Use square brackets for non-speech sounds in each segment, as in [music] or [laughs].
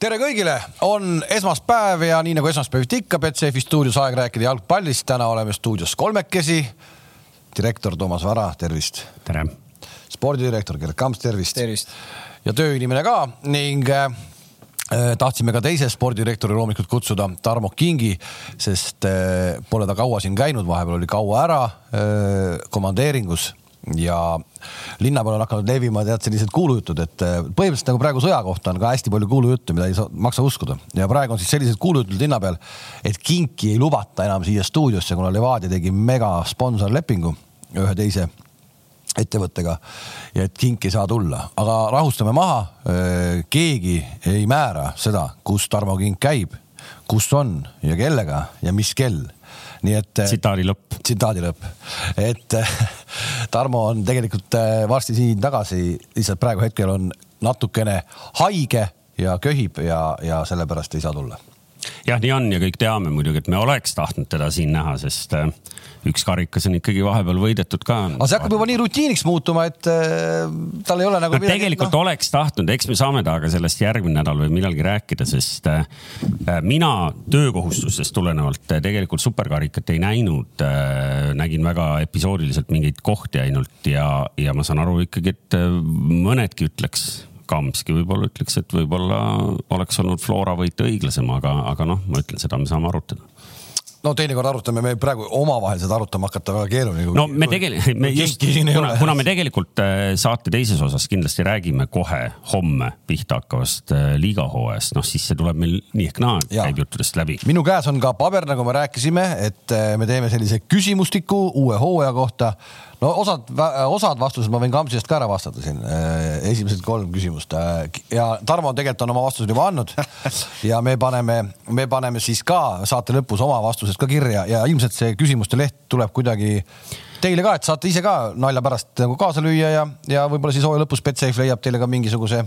tere kõigile, on esmaspäev ja nii nagu esmaspäeviti ikka, Betsafe stuudios aeg rääkida jalgpallist. täna oleme stuudios kolmekesi. direktor Toomas Vara, tervist. tere. spordidirektor Gerd Kamps, tervist. tervist. ja tööinimene ka ning äh, tahtsime ka teise spordidirektori loomulikult kutsuda, Tarmo Kingi, sest äh, pole ta kaua siin käinud, vahepeal oli kaua ära äh, komandeeringus ja linna peal on hakanud levima tead sellised kuulujutud, et äh, põhimõtteliselt nagu praegu sõja kohta on ka hästi palju kuulujutte, mida ei saa, maksa uskuda ja praegu on siis sellised kuulujutud linna peal, et kinki ei lubata enam siia stuudiosse, kuna Levadia tegi mega sponsorlepingu ühe teise ettevõttega ja et kink ei saa tulla, aga rahustame maha. Äh, keegi ei määra seda, kus Tarmo Kink käib, kus on ja kellega ja mis kell nii et. Äh, tsitaadi lõpp. tsitaadi lõpp, et äh, Tarmo on tegelikult äh, varsti siin tagasi, lihtsalt praegu hetkel on natukene haige ja köhib ja, ja sellepärast ei saa tulla jah, nii on ja kõik teame muidugi, et me oleks tahtnud teda siin näha, sest äh, üks karikas on ikkagi vahepeal võidetud ka. aga see hakkab juba nii rutiiniks muutuma, et äh, tal ei ole nagu no,. tegelikult no... oleks tahtnud, eks me saame temaga sellest järgmine nädal või millalgi rääkida, sest äh, mina töökohustustest tulenevalt tegelikult superkarikat ei näinud nägin väga episoodiliselt mingeid kohti ainult ja, ja ma saan aru ikkagi, et mõnedki ütleks Kamski võib-olla ütleks, et võib-olla oleks olnud Flora võit õiglasem, aga, aga noh, ma ütlen, seda me saame arutada no teinekord arutame, me praegu omavahel seda arutama hakata väga keeruline. no me tegelikult, me just, kuna, kuna me tegelikult äh, saate teises osas kindlasti räägime kohe homme pihta hakkavast äh, liigahooajast, noh siis see tuleb meil nii ehk naa, käib juttudest läbi. minu käes on ka paber, nagu me rääkisime, et äh, me teeme sellise küsimustiku uue hooaja kohta no osad, osad vastused ma võin Kamsist ka ära vastata siin, äh, esimesed kolm küsimust äh, ja Tarmo tegelikult on oma vastused juba andnud. [laughs] Ja me paneme, me paneme siis ka saate lõpus oma vastused ka kirja ja ilmselt see küsimuste leht tuleb kuidagi teile ka, et saate ise ka nalja pärast nagu kaasa lüüa ja, ja võib-olla siis hooaja lõpus Betsafe leiab teile ka mingisuguse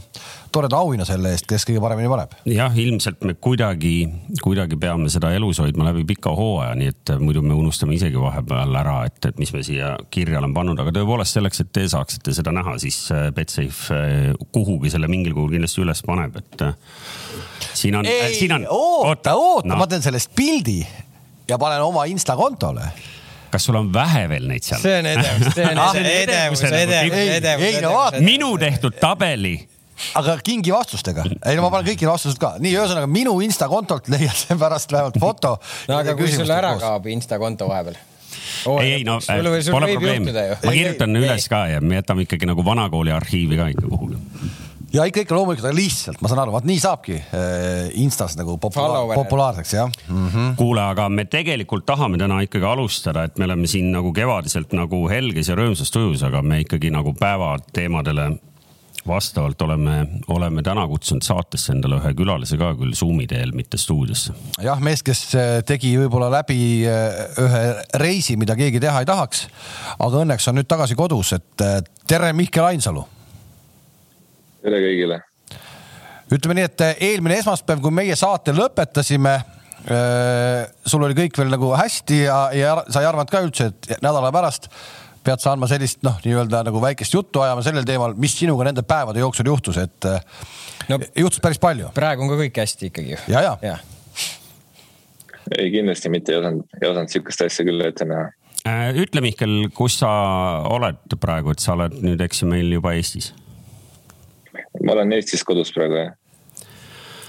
toreda auhinna selle eest, kes kõige paremini paneb. jah, ilmselt me kuidagi, kuidagi peame seda elus hoidma läbi pika hooaja, nii et muidu me unustame isegi vahepeal ära, et, et mis me siia kirja oleme pannud, aga tõepoolest selleks, et te saaksite seda näha, siis äh, Betsafe äh, kuhugi selle mingil kujul kindlasti üles paneb, et äh, siin on, siin on. oota, oota no., ma teen sellest pildi ja panen oma Insta kontole kas sul on vähe veel neid seal? see on edevus, see on edevus, edevus, edevus. ei no vaata. minu tehtud tabeli aga kingi vastustega, ei no ma panen kõiki vastused ka, nii ühesõnaga minu Insta kontolt [laughs] leiad sa pärast vähemalt foto. no aga kui sul ära kaob Insta konto vahepeal oh,. ei, ei no sul, sul pole probleemi, ma kirjutan ei, üles ka ja me jätame ikkagi nagu vanakooli arhiivi ka ikka kuhugi ja ikka, ikka loomulikult, aga lihtsalt ma saan aru, vaat nii saabki äh, Instas nagu populaar, populaarseks jah mm -hmm.. kuule, aga me tegelikult tahame täna ikkagi alustada, et me oleme siin nagu kevadiselt nagu helges ja rõõmsas tujus, aga me ikkagi nagu päevateemadele vastavalt oleme, oleme täna kutsunud saatesse endale ühe külalise ka küll Zoomi teel, mitte stuudiosse. jah, mees, kes äh, tegi võib-olla läbi äh, ühe reisi, mida keegi teha ei tahaks. aga õnneks on nüüd tagasi kodus, et tere, Mihkel Ainsalu tere kõigile. ütleme nii, et eelmine esmaspäev, kui meie saate lõpetasime äh, sul oli kõik veel nagu hästi ja, ja sa ei arvanud ka üldse, et nädala pärast pead sa andma sellist noh, nii-öelda nagu väikest juttu ajama sellel teemal, mis sinuga nende päevade jooksul juhtus, et äh, no, juhtus päris palju. praegu on ka kõik hästi ikkagi. ja, ja, ja.. ei, kindlasti mitte ei osanud, ei osanud sihukest asja küll ette näha. Äh, ütle, Mihkel, kus sa oled praegu, et sa oled nüüd, eks ju, meil juba Eestis ma olen Eestis kodus praegu jah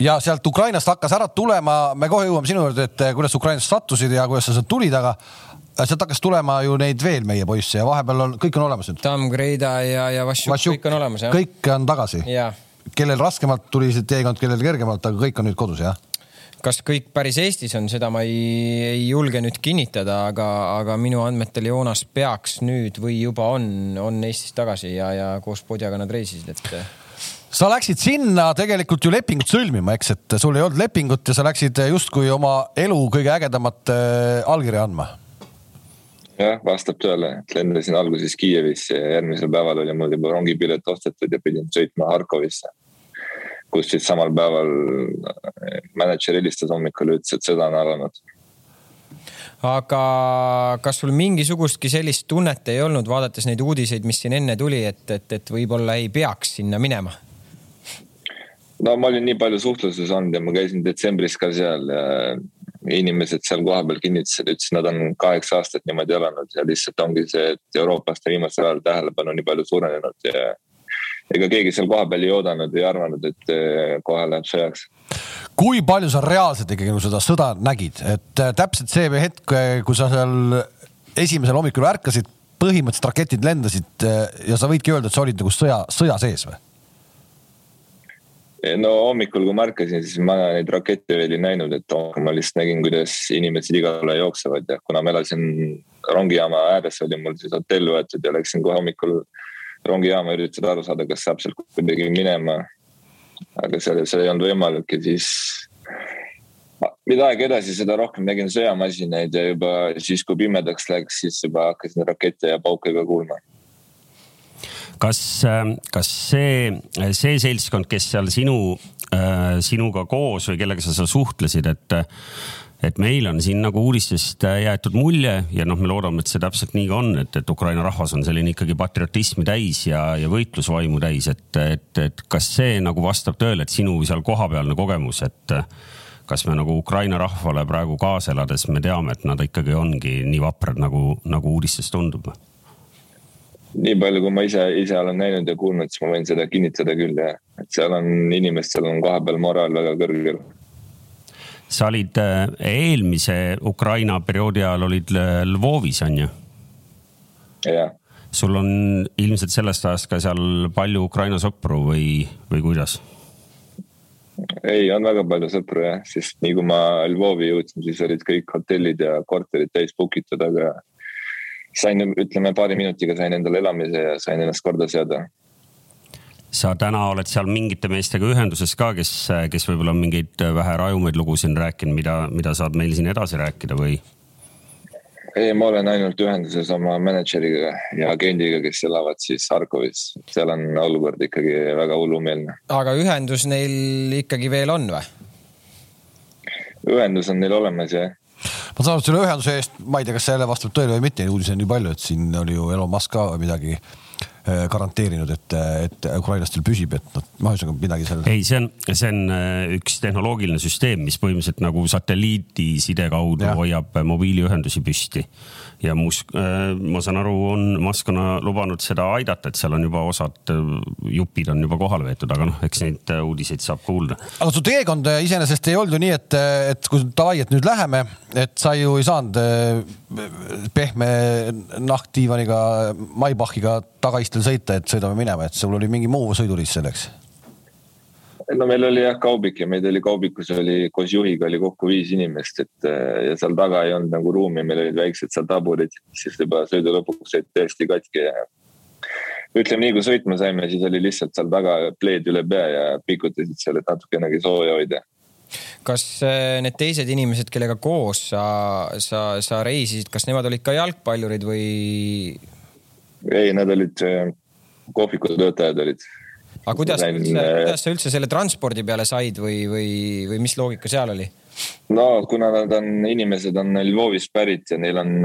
ja sealt Ukrainast hakkas ära tulema, me kohe jõuame sinu juurde, et eh, kuidas Ukrainast sattusid ja kuidas sa sealt tulid, aga eh, sealt hakkas tulema ju neid veel meie poisse ja vahepeal on, kõik on olemas nüüd. Tamm, Greida ja, ja Vassiuk, kõik on olemas jah. kõik on tagasi. kellel raskemalt tuli see teekond, kellel kergemalt, aga kõik on nüüd kodus jah? kas kõik päris Eestis on, seda ma ei, ei julge nüüd kinnitada, aga, aga minu andmetel Joonas peaks nüüd või juba on, on Eestis tagasi ja, ja koos Podjaga nad reisisid, et sa läksid sinna tegelikult ju lepingut sõlmima, eks, et sul ei olnud lepingut ja sa läksid justkui oma elu kõige ägedamat äh, allkirja andma. jah, vastab tõele, et lendasin alguses Kiievisse ja järgmisel päeval oli mul juba rongipilet ostetud ja pidin sõitma Harkovisse. kus siis samal päeval äh, mänedžer helistas hommikul ja ütles, et sõda on alanud aga kas sul mingisugustki sellist tunnet ei olnud, vaadates neid uudiseid, mis siin enne tuli, et, et, et võib-olla ei peaks sinna minema? No ma olin nii palju suhtluses olnud ja ma käisin detsembris ka seal ja inimesed seal kohapeal kinnitasid, ütlesid, nad on kaheksa aastat niimoodi elanud ja lihtsalt ongi see, et Euroopast on viimasel ajal tähelepanu nii palju suurenenud ja ega keegi seal kohapeal ei oodanud, ei arvanud, et eh, kohe läheb sõjaks. kui palju sa reaalselt ikkagi nagu seda sõda nägid, et äh, täpselt see hetk, kui sa seal esimesel hommikul ärkasid, põhimõtteliselt raketid lendasid äh, ja sa võidki öelda, et sa olid nagu sõja, sõja sees või? No hommikul, kui ma ärkasin, siis ma neid rakette veel ei näinud, et ma lihtsalt nägin, kuidas inimesed igale jooksevad ja kuna ma elasin rongijaama ääres, oli mul siis hotell võetud ja läksin kohe hommikul rongijaama, üritasin aru saada, kas saab sealt kuidagi minema. aga see, see ei olnud võimalik ja siis mida aeg edasi, seda rohkem nägin sõjamasinaid ja juba siis, kui pimedaks läks, siis juba hakkasin rakette ja pauke ka kuulma kas, kas see, see seltskond, kes seal sinu, sinuga koos või kellega sa seal suhtlesid, et, et meil on siin nagu uudistest jäetud mulje ja noh, me loodame, et see täpselt nii ka on, et, et Ukraina rahvas on selline ikkagi patriotismi täis ja, ja võitlusvaimu täis, et, et, et kas see nagu vastab tõele, et sinu seal kohapealne kogemus, et kas me nagu Ukraina rahvale praegu kaasa elades, me teame, et nad ikkagi ongi nii vaprad, nagu, nagu uudistes tundub? Nii palju, kui ma ise, ise olen näinud ja kuulnud, siis ma võin seda kinnitada küll ja, et seal on inimestel on kohapeal moraal väga kõrgel. sa olid äh, eelmise Ukraina perioodi ajal olid Lvovis on ju? jah. sul on ilmselt sellest ajast ka seal palju Ukraina sõpru või, või kuidas? ei, on väga palju sõpru jah, sest nii kui ma Lvovi jõudsin, siis olid kõik hotellid ja korterid täis book itud, aga sain, ütleme paari minutiga sain endale elamise ja sain ennast korda seada. sa täna oled seal mingite meestega ühenduses ka, kes, kes võib-olla on mingeid vähe rajumaid lugusid rääkinud, mida, mida saad meil siin edasi rääkida või? ei, ma olen ainult ühenduses oma mänedžeriga ja agendiga, kes elavad siis Harkovis. seal on olukord ikkagi väga hullumeelne. aga ühendus neil ikkagi veel on või? ühendus on neil olemas jah ma saan aru, selle ühenduse eest, ma ei tea, kas see jälle vastab tõele või mitte, uudiseid on nii palju, et siin oli ju Elon Musk ka midagi äh, garanteerinud, et, et ukrainlastel püsib, et noh, ma ühesõnaga midagi seal. ei, see on, see on äh, üks tehnoloogiline süsteem, mis põhimõtteliselt nagu satelliidiside kaudu ja. hoiab mobiiliühendusi püsti ja Musk, äh, ma saan aru, on Musk on lubanud seda aidata, et seal on juba osad äh, jupid on juba kohale võetud, aga noh, eks neid äh, uudiseid saab kuulda. aga su teekond iseenesest ei olnud ju nii, et, et kui davai, et nüüd läheme, et sa ju ei saanud pehme nahkdiivaniga, Maybachiga tagaistel sõita, et sõidame minema, et sul oli mingi muu sõiduriist selleks no meil oli jah kaubik ja meid oli kaubikus oli koos juhiga oli kokku viis inimest, et ja seal taga ei olnud nagu ruumi, meil olid väiksed seal taburid, siis juba sõidu lõpuks olid täiesti katki ja. ütleme nii, kui sõitma saime, siis oli lihtsalt seal taga pleed üle pea ja pikutasid seal, et natukenegi sooja hoida kas äh, need teised inimesed, kellega koos sa, sa, sa reisisid, kas nemad olid ka jalgpallurid või? ei, nad olid äh, kohviku töötajad olid aga kuidas Näin..., kuidas sa üldse selle transpordi peale said või, või, või mis loogika seal oli? no kuna nad on, inimesed on Lvovist pärit ja neil on,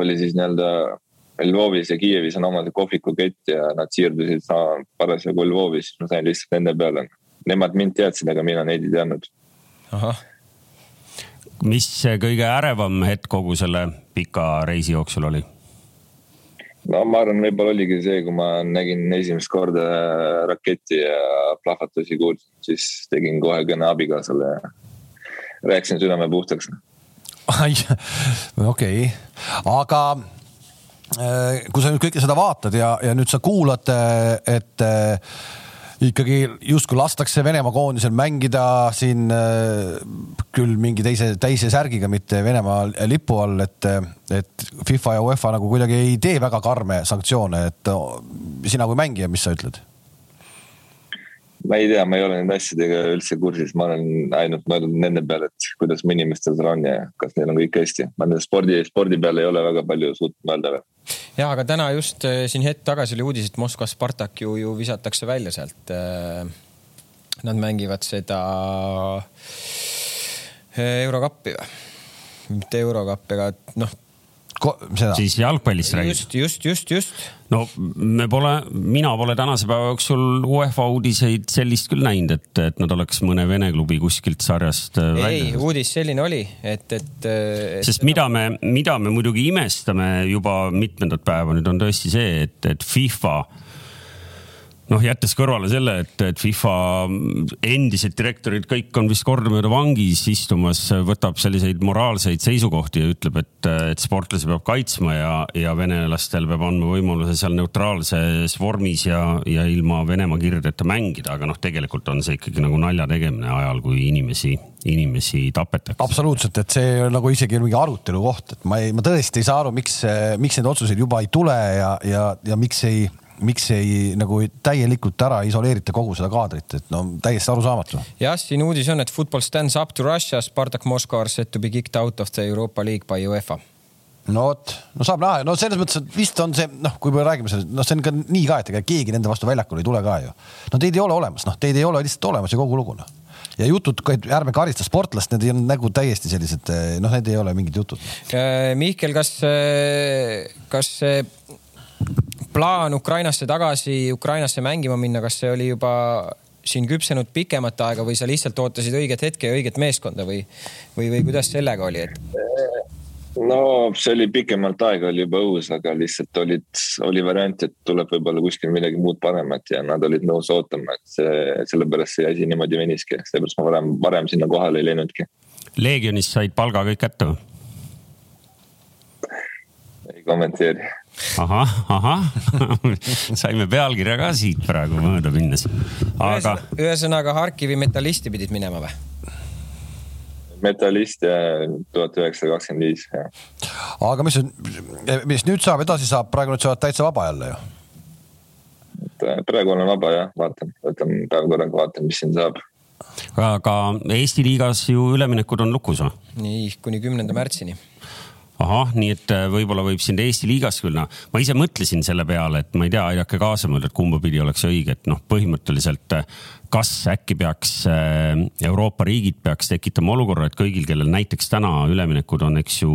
oli siis nii-öelda Lvovis ja Kiievis on oma kohvikukett ja nad siirdusid parasjagu Lvovi, siis ma sain lihtsalt nende peale. Nemad mind teadsid, aga mina neid ei teadnud. mis kõige ärevam hetk kogu selle pika reisi jooksul oli? No ma arvan, võib-olla oligi see, kui ma nägin esimest korda raketti ja plahvatusi kuulsin, siis tegin kohe kõne abikaasale ja rääkisin südame puhtaks. okei okay., aga äh, kui sa nüüd kõike seda vaatad ja, ja nüüd sa kuulad, et ikkagi justkui lastakse Venemaa koondisel mängida siin äh, küll mingi teise, teise särgiga, mitte Venemaa lipu all, et, et FIFA ja UEFA nagu kuidagi ei tee väga karme sanktsioone, et sina kui mängija, mis sa ütled? ma ei tea, ma ei ole nende asjadega üldse kursis, ma olen ainult mõelnud nende peale, et kuidas mu inimestel seal on ja kas neil on kõik hästi. ma nende spordi, spordi peale ei ole väga palju suutnud mõelda veel ja aga täna just äh, siin hetk tagasi oli uudis, et Moskva Spartak ju, ju visatakse välja sealt. Äh, nad mängivad seda äh, eurokappi või? mitte eurokappi, aga noh, seda. siis jalgpallist räägid? just, just, just, just. no me pole, mina pole tänase päeva jooksul UEFA uudiseid sellist küll näinud, et, et nad oleks mõne vene klubi kuskilt sarjast äh, välja. ei, uudis selline oli, et, et, et. sest mida me, mida me muidugi imestame juba mitmendat päeva nüüd on tõesti see, et, et FIFA noh, jättes kõrvale selle, et, et FIFA endised direktorid kõik on vist kordamööda vangis istumas, võtab selliseid moraalseid seisukohti ja ütleb, et, et sportlasi peab kaitsma ja, ja venelastel peab andma võimaluse seal neutraalses vormis ja, ja ilma Venemaa kirdeta mängida, aga noh, tegelikult on see ikkagi nagu nalja tegemine ajal, kui inimesi, inimesi tapetakse. absoluutselt, et see on nagu isegi mingi arutelu koht, et ma ei, ma tõesti ei saa aru, miks, miks neid otsuseid juba ei tule ja, ja, ja miks ei miks ei nagu täielikult ära isoleerita kogu seda kaadrit, et no täiesti arusaamatu. jah, siin uudis on, et football stands up to Russia, Spartak Moskva are set to be kicked out of the Euroopa League by UEFA no vot, no saab näha, no selles mõttes, et vist on see noh, kui me räägime sellest, noh, see on ka nii ka, et ega keegi nende vastu väljakule ei tule ka ju. no teid ei ole olemas, noh, teid ei ole lihtsalt olemas ja kogu lugu noh. ja jutud, et ärme karista sportlast, need on nagu täiesti sellised, noh, need ei ole mingid jutud. Äh, Mihkel, kas, äh, kas see plaan Ukrainasse tagasi, Ukrainasse mängima minna, kas see oli juba siin küpsenud pikemat aega või sa lihtsalt ootasid õiget hetke ja õiget meeskonda või, või, või kuidas sellega oli, et? no see oli pikemalt aega oli juba õhus, aga lihtsalt olid, oli variant, et tuleb võib-olla kuskil midagi muud paremat ja nad olid nõus ootama, et see, sellepärast see asi niimoodi veniski, sellepärast ma varem, varem sinna kohale ei läinudki. Leegionist said palga kõik kätte või? ei kommenteeri ahah, ahah [laughs] saime pealkirja ka siit praegu mööda minnes. aga. ühesõnaga Harkivi metallisti pidid minema või? metallist ja tuhat üheksasada kakskümmend viis, jah. aga mis, mis nüüd saab, edasi saab, praegu nüüd sa oled täitsa vaba jälle ju? Äh, praegu olen vaba jah, vaatan, võtan päev korraga, vaatan, mis siin saab. aga Eesti liigas ju üleminekud on lukus või? nii, kuni kümnenda märtsini ahah, nii et äh, võib-olla võib sind Eesti liigas küll, noh, ma ise mõtlesin selle peale, et ma ei tea, aidake kaasa mõelda, et kumba pidi oleks õige, et noh, põhimõtteliselt äh, kas äkki peaks äh, Euroopa riigid peaks tekitama olukorra, et kõigil, kellel näiteks täna üleminekud on, eks ju,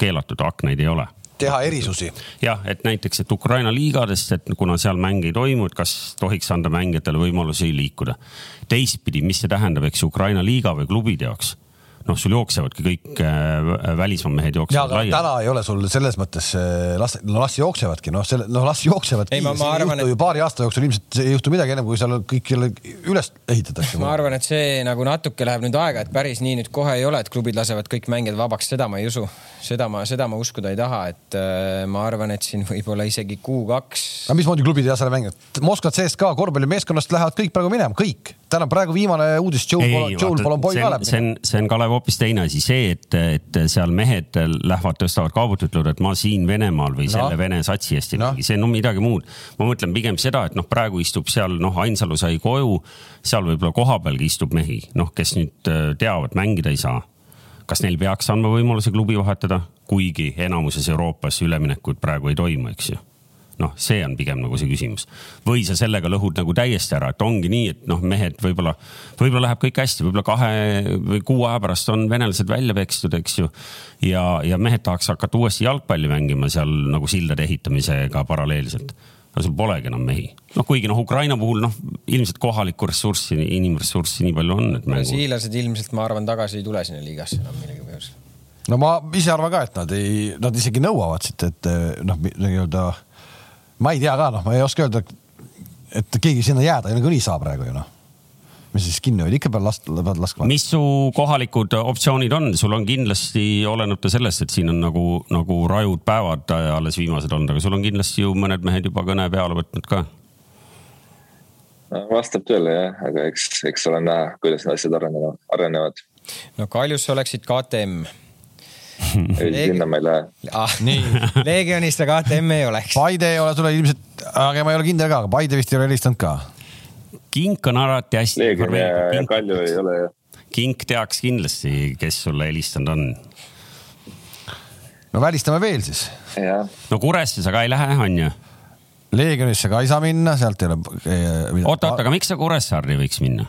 keelatud, aknaid ei ole teha erisusi. jah, et näiteks, et Ukraina liigadest, et kuna seal mänge ei toimu, et kas tohiks anda mängijatele võimalusi liikuda. teistpidi, mis see tähendab, eks Ukraina liiga või klubide jaoks noh, sul jooksevadki kõik äh, välismaa mehed jooksevad laiali. täna ei ole sul selles mõttes äh, las, no las jooksevadki, noh, selle, noh, las jooksevadki. Ma, ma arvan, et... paari aasta jooksul ilmselt ei juhtu midagi ennem, kui seal kõik jälle üles ehitatakse. ma arvan, et see nagu natuke läheb nüüd aega, et päris nii nüüd kohe ei ole, et klubid lasevad kõik mängijad vabaks, seda ma ei usu. seda ma, seda ma uskuda ei taha, et äh, ma arvan, et siin võib-olla isegi kuu-kaks. aga mismoodi klubid ei lase mängida? Moskva CSKA korvpallimeeskonnast lähevad kõik praegu minema, kõik. Täna praegu viimane uudis, Joel Polon-Boy ka läheb. see on, see on Kalev hoopis teine asi, see et, et seal mehed lähevad, tõstavad kaabut, ütlevad, et ma siin Venemaal või no. selle Vene satsi eest ei mängi no., see on no midagi muud. ma mõtlen pigem seda, et noh, praegu istub seal noh, Ainsalu sai koju, seal võib-olla kohapealgi istub mehi, noh, kes nüüd äh, teavad, mängida ei saa. kas neil peaks andma võimaluse klubi vahetada, kuigi enamuses Euroopas üleminekuid praegu ei toimu, eks ju noh, see on pigem nagu see küsimus. või sa sellega lõhud nagu täiesti ära, et ongi nii, et noh, mehed võib-olla, võib-olla läheb kõik hästi, võib-olla kahe või kuu aja pärast on venelased välja pekstud, eks ju. ja, ja mehed tahaks hakata uuesti jalgpalli mängima seal nagu sildade ehitamisega paralleelselt no sul polegi enam mehi. noh, kuigi noh, Ukraina puhul noh, ilmselt kohalikku ressurssi, inimressurssi nii palju on, et mängu.... brasiillased ilmselt, ma arvan, tagasi ei tule sinna liigasse enam millegipärast. no ma ise arvan ka, et nad ei, nad isegi nõuavad siit, et noh, nii-öelda ma ei tea ka, noh, ma ei oska öelda, et keegi sinna jääda nagunii saab praegu ju noh mis siis kinni hoida, ikka pead last-, pead laskma. mis su kohalikud optsioonid on, sul on kindlasti, olenemata sellest, et siin on nagu, nagu rajud päevad alles viimased olnud, aga sul on kindlasti ju mõned mehed juba kõne peale võtnud ka. vastab tõele jah, aga eks, eks ole näha, kuidas need asjad arenevad, arenevad. no Kaljus oleksid KTM ei, sinna ma ei lähe ah,. nii, [laughs] Legionist aga ATM ei oleks. Paide ei ole sulle ilmselt, aga ma ei ole kindel ka, aga Paide vist ei ole helistanud ka. Kink on alati hästi. Leegion ja, ja Kalju ei ole jah. Kink teaks kindlasti, kes sulle helistanud on. no välistame veel siis. no Kuresse sa ka ei lähe, on ju? Leegionisse ka ei saa minna, sealt ei ole. oota, oota, aga miks sa Kuressaarde ei võiks minna?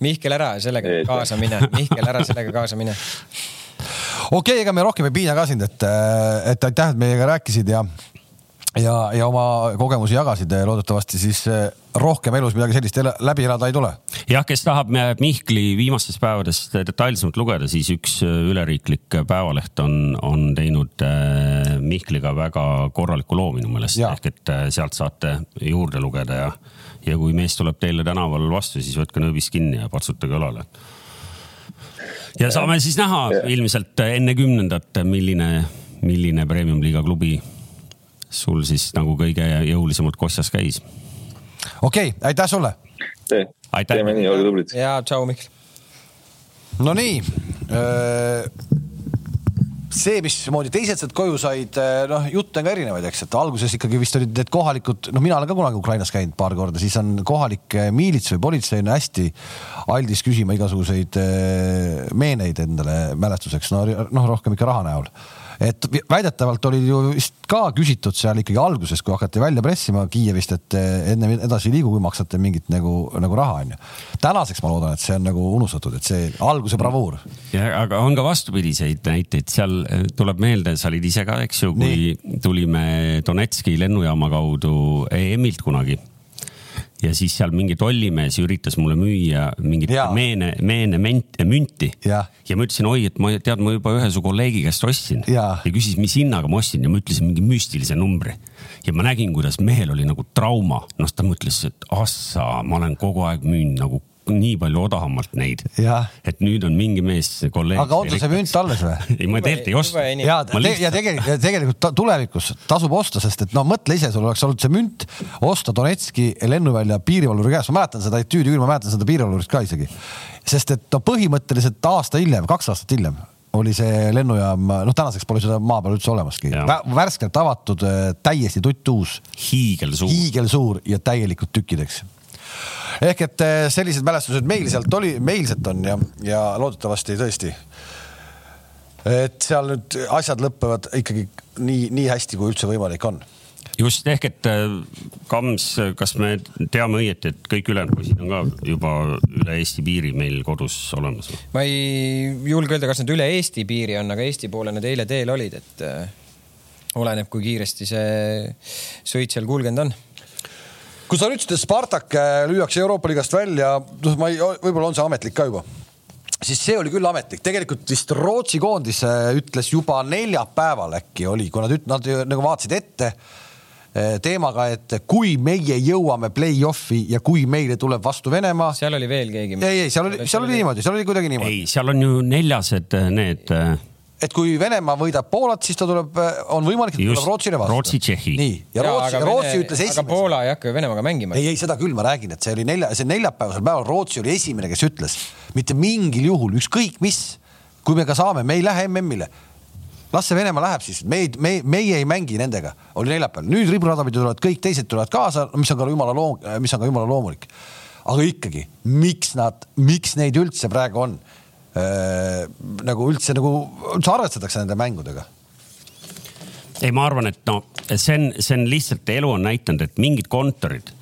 Mihkel, ära sellega kaasa mine, Mihkel, ära sellega kaasa mine [laughs] okei okay,, ega me rohkem ei piina ka sind, et, et aitäh, et meiega rääkisid ja ja, ja oma kogemusi jagasid. loodetavasti siis eh, rohkem elus midagi sellist läbi elada ei tule. jah, kes tahab Mihkli viimastest päevadest detailsemalt lugeda, siis üks eh, üleriiklik päevaleht on, on teinud Mihkliga väga korraliku loo minu meelest, ehk et sealt saate juurde lugeda ja, ja kui mees tuleb teile tänaval vastu, siis võtke nööbist kinni ja patsutage õlale. Ja saame siis näha ilmselt enne kümnendat, milline, milline premium-liiga klubi sul siis nagu kõige jõulisemalt kossas käis. okei okay,, aitäh sulle. teeme nii, olge tublid. ja tšau, Mihkel. Nonii see, mismoodi teised sealt koju said, noh, jutte on ka erinevaid, eks, et alguses ikkagi vist olid need kohalikud, noh, mina olen ka kunagi Ukrainas käinud paar korda, siis on kohalik miilits või politsei on hästi aldis küsima igasuguseid meeneid endale mälestuseks, no noh, rohkem ikka raha näol et väidetavalt oli ju vist ka küsitud seal ikkagi alguses, kui hakati välja pressima Kiievist, et eh, enne edasi ei liigu, kui maksate mingit nagu, nagu raha onju. tänaseks ma loodan, et see on nagu unustatud, et see alguse bravuur. ja aga on ka vastupidiseid näiteid, seal eh, tuleb meelde, sa olid ise ka, eks ju, kui Nii. tulime Donetski lennujaama kaudu EM-ilt kunagi ja siis seal mingi tollimees üritas mulle müüa mingit ja. meene, meene ment, münti. ja ma ütlesin, oi, et ma tead, ma juba ühe su kolleegi käest ostsin ja, ja küsis, mis hinnaga ma ostsin ja ma ütlesin mingi müstilise numbri. ja ma nägin, kuidas mehel oli nagu trauma, noh, ta mõtles, et assa, ma olen kogu aeg müünud nagu nii palju odavamalt neid. et nüüd on mingi mees, kolleeg. aga on sul see münt alles või? [laughs] ei, ma tegelikult ei osta. ja, ja tegelikult, tegelikult tulevikus tasub osta, sest et no mõtle ise, sul oleks olnud see münt, osta Donetski lennuvälja piirivalvuri käest, ma mäletan seda etüüdi küll, ma mäletan seda piirivalvurist ka isegi. sest et no põhimõtteliselt aasta hiljem, kaks aastat hiljem oli see lennujaam, noh, tänaseks pole seda maa peal üldse olemaski. värskelt avatud, täiesti tuttuus. hiigelsuur. hiigelsuur ja täielikult tükid, eks ehk et eh, sellised mälestused meil sealt oli, meil sealt on ja, ja loodetavasti tõesti. et seal nüüd asjad lõpevad ikkagi nii, nii hästi, kui üldse võimalik on just ehk, et eh, Kams, kas me teame õieti, et kõik ülejäänud poisid on ka juba üle Eesti piiri meil kodus olemas? ma ei julge öelda, kas nad üle Eesti piiri on, aga Eesti poole nad eile teel olid, et äh, oleneb, kui kiiresti see sõit seal kulgenud on kui sa ütlesid, et Spartak äh, lüüakse Euroopa liigast välja, noh, ma ei, võib-olla on see ametlik ka juba siis see oli küll ametlik, tegelikult vist Rootsi koondis äh, ütles juba neljapäeval äkki oli, kui nad, nad nagu vaatasid ette äh, teemaga, et kui meie jõuame play-off'i ja kui meile tuleb vastu Venemaa. seal oli veel keegi. ei, ei, seal oli, seal oli niimoodi, seal oli kuidagi niimoodi. ei, seal on ju neljased need et kui Venemaa võidab Poolat, siis ta tuleb, on võimalik, et tuleb Rootsile vastu. Rootsi-Tšehhi. nii, ja ja, Rootsi, Rootsi Vene, ütles esimesena. aga Poola ei hakka ju Venemaaga mängima. ei, ei seda küll ma räägin, et see oli nelja, see neljapäevasel päeval Rootsi oli esimene, kes ütles mitte mingil juhul, ükskõik mis, kui me ka saame, me ei lähe MM-ile las see Venemaa läheb siis, me ei, me, meie ei mängi nendega, oli neljapäeval, nüüd riburadapidi tulevad kõik teised tulevad kaasa, mis on ka jumala loom-, mis on ka jumala loomulik. aga ikkagi, miks nad, miks neid üldse praegu on? Äh, nagu üldse nagu, üldse arvestatakse nende mängudega? ei, ma arvan, et no see on, see on lihtsalt elu on näidanud, et mingid kontorid,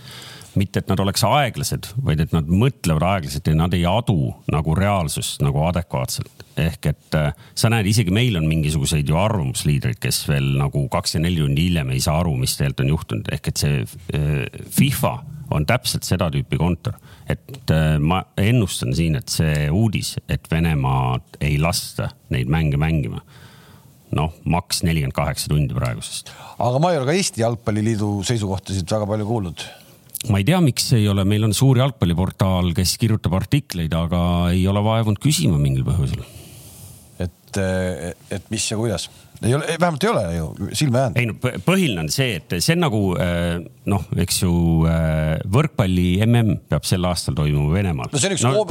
mitte et nad oleks aeglased, vaid et nad mõtlevad aeglaselt ja nad ei adu nagu reaalsust nagu adekvaatselt. ehk et äh, sa näed, isegi meil on mingisuguseid ju arvamusliidreid, kes veel nagu kakskümmend neli tundi hiljem ei saa aru, mis tegelikult on juhtunud, ehk et see äh, FIFA on täpselt seda tüüpi kontor et äh, ma ennustan siin, et see uudis, et Venemaad ei lasta neid mänge mängima noh, maks nelikümmend kaheksa tundi praegusest. aga ma ei ole ka Eesti Jalgpalliliidu seisukohtasid väga palju kuulnud. ma ei tea, miks ei ole, meil on suur jalgpalliportaal, kes kirjutab artikleid, aga ei ole vaevunud küsima mingil põhjusel. et, et mis ja kuidas ei ole, vähemalt ei ole ju silma jäänud. ei no põhiline on see, et see on nagu äh, noh, eks ju äh, võrkpalli mm peab sel aastal toimuma Venemaal. no see on üks no,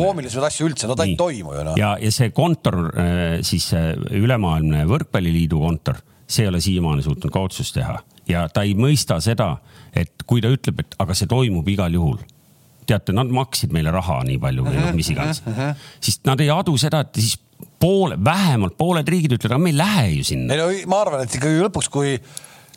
koomilisemaid asju üldse, no ta ei toimu ju noh. ja, ja see kontor, äh, siis ülemaailmne võrkpalliliidu kontor, see ei ole siiamaani suutnud ka otsust teha ja ta ei mõista seda, et kui ta ütleb, et aga see toimub igal juhul teate, nad maksid meile raha nii palju või noh, mis iganes, siis nad ei adu seda, et siis poole, vähemalt pooled riigid ütlevad, aga me ei lähe ju sinna. ei no ma arvan, et ikkagi lõpuks, kui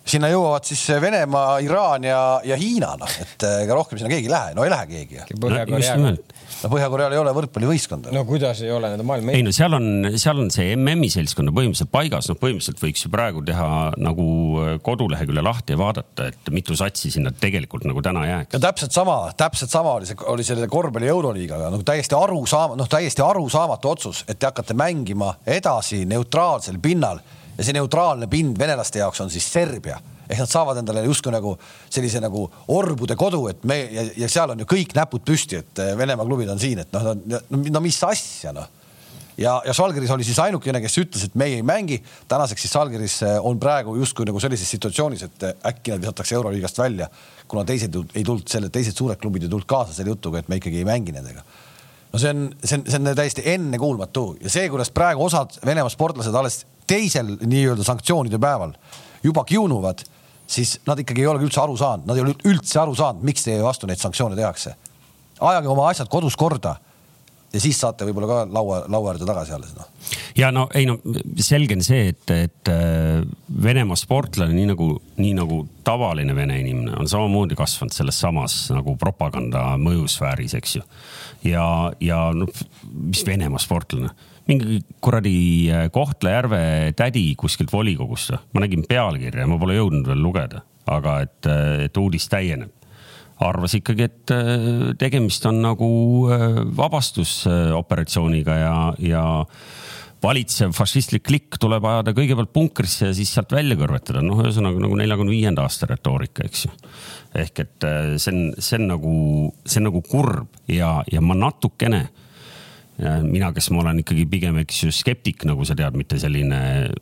sinna jõuavad siis Venemaa, Iraan ja, ja Hiina, noh, et ega rohkem sinna keegi ei lähe, no ei lähe keegi. No, nimelt. No Põhja-Koreal ei ole võrkpallivõistkonda. No kuidas ei ole, nad on maailma ei no seal on, seal on see MM-i seltskond on põhimõtteliselt paigas, noh, põhimõtteliselt võiks ju praegu teha nagu äh, kodulehekülje lahti ja vaadata, et mitu satsi sinna tegelikult nagu täna jääks. ja täpselt sama, täpselt sama oli see, oli selle korvpalli euroliigaga nagu täiesti arusaama, noh, täiesti arusaamatu otsus, et te hakkate mängima edasi neutraalsel pinnal ja see neutraalne pind venelaste jaoks on siis Serbia ehk nad saavad endale justkui nagu sellise nagu orbude kodu, et me ja, ja seal on ju kõik näpud püsti, et eh, Venemaa klubid on siin, et noh, no, no mis asja noh ja, ja Žalgiris oli siis ainukene, kes ütles, et meie ei mängi. tänaseks siis Žalgiris eh, on praegu justkui nagu sellises situatsioonis, et eh, äkki nad visatakse euroliigast välja, kuna teised ei tulnud selle, teised suured klubid ei tulnud kaasa selle jutuga, et me ikkagi ei mängi nendega. no see on, see on, see on täiesti ennekuulmatu ja see, kuidas praegu osad Venemaa sportlased alles teisel nii-öelda sanktsioonide päeval juba kiunuvad, siis nad ikkagi ei olegi üldse aru saanud, nad ei ole üldse aru saanud, miks teie vastu neid sanktsioone tehakse. ajage oma asjad kodus korda ja siis saate võib-olla ka laua, laua äärde tagasi alles noh. ja no ei no selge on see, et, et äh, Venemaa sportlane, nii nagu, nii nagu tavaline vene inimene on samamoodi kasvanud selles samas nagu propaganda mõjusfääris, eks ju. ja, ja noh, mis Venemaa sportlane mingi kuradi äh, Kohtla-Järve tädi kuskilt volikogust, ma nägin pealkirja, ma pole jõudnud veel lugeda, aga et, äh, et uudis täieneb. arvas ikkagi, et äh, tegemist on nagu vabastusoperatsiooniga ja, ja valitsev fašistlik klikk tuleb ajada kõigepealt punkrisse ja siis sealt välja kõrvetada, noh, ühesõnaga nagu neljakümne viienda aasta retoorika, eks ju. ehk et see on, see on nagu, see on nagu kurb ja, ja ma natukene mina, kes ma olen ikkagi pigem, eks ju, skeptik, nagu sa tead, mitte selline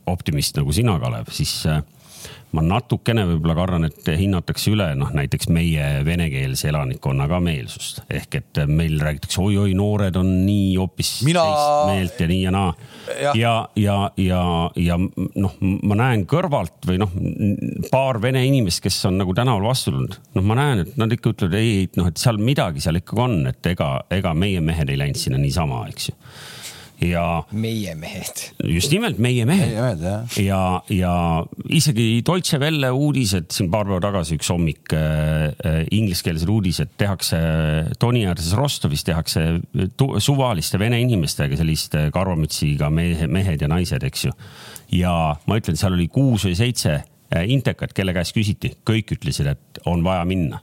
optimist nagu sina, Kalev, siis äh, ma natukene võib-olla kardan, et hinnatakse üle noh, näiteks meie venekeelse elanikkonna ka meelsust. Ehk et meil räägitakse oi-oi, noored on nii hoopis Mina... teist meelt ja nii ja naa. ja, ja, ja, ja, ja noh, ma näen kõrvalt või noh, paar vene inimest, kes on nagu tänaval vastu tulnud, noh, ma näen, et nad ikka ütlevad ei, et noh, et seal midagi seal ikkagi on, et ega, ega meie mehed ei läinud sinna niisama, eks ju ja. meie mehed. just nimelt meie mehed. meie mehed jah. ja, ja isegi Deutsche Welle uudised siin paar päeva tagasi, üks hommik äh, äh ingliskeelsed uudised tehakse Toniäärses Rostovis tehakse suvaliste vene inimestega selliste karvamütsiga mehe, mehed ja naised, eks ju. ja ma ütlen, seal oli kuus või seitse äh, intekat, kelle käest küsiti, kõik ütlesid, et on vaja minna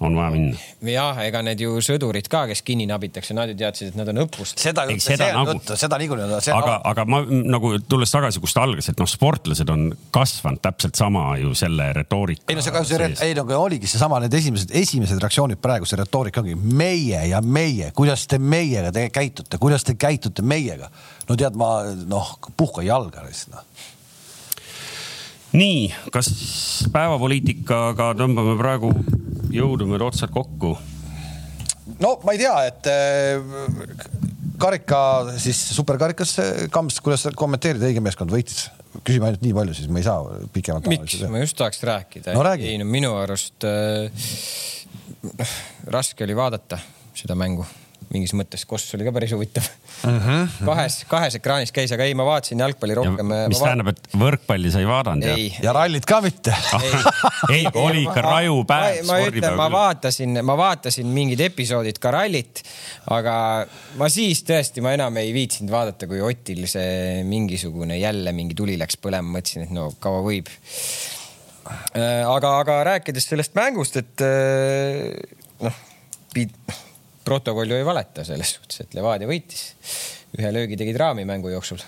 on vaja minna. jah, ega need ju sõdurid ka, kes kinni nabitakse, nad ju teadsid, et nad on õppust. seda juttu, seda, nagu, seda niikuinii. aga, aga ma nagu tulles tagasi, kust algas, et noh, sportlased on kasvanud täpselt sama ju selle retoorika. ei no see, see, ei no oligi seesama, need esimesed, esimesed reaktsioonid praegu, see retoorika ongi meie ja meie, kuidas te meiega te käitute, kuidas te käitute meiega. no tead, ma noh, puhka jalga lihtsalt noh nii, kas päevapoliitikaga tõmbame praegu jõudumööda otsad kokku? no ma ei tea, et äh, karika siis superkarikas, Kams, kuidas sa kommenteerid, õige meeskond võitis? küsime ainult nii palju, siis ma ei saa pikemalt. miks, ma just tahaks rääkida. no räägi. ei no minu arust äh, raske oli vaadata seda mängu mingis mõttes, Koss oli ka päris huvitav mm. -hmm. kahes, kahes ekraanis käis, aga ei, ma vaatasin jalgpalli rohkem. mis vaat... tähendab, et võrkpalli sa ei vaadanud? ja rallit ka mitte ei, oli ikka raju päev. ma ütlen, ma vaatasin, ma vaatasin mingid episoodid ka rallit, aga ma siis tõesti, ma enam ei viitsinud vaadata, kui Otil see mingisugune jälle mingi tuli läks põlema, mõtlesin, et no kaua võib. Äh, aga, aga rääkides sellest mängust, et äh, noh, protokoll ju ei valeta selles suhtes, et Levadia võitis. ühe löögi tegid raami mängu jooksul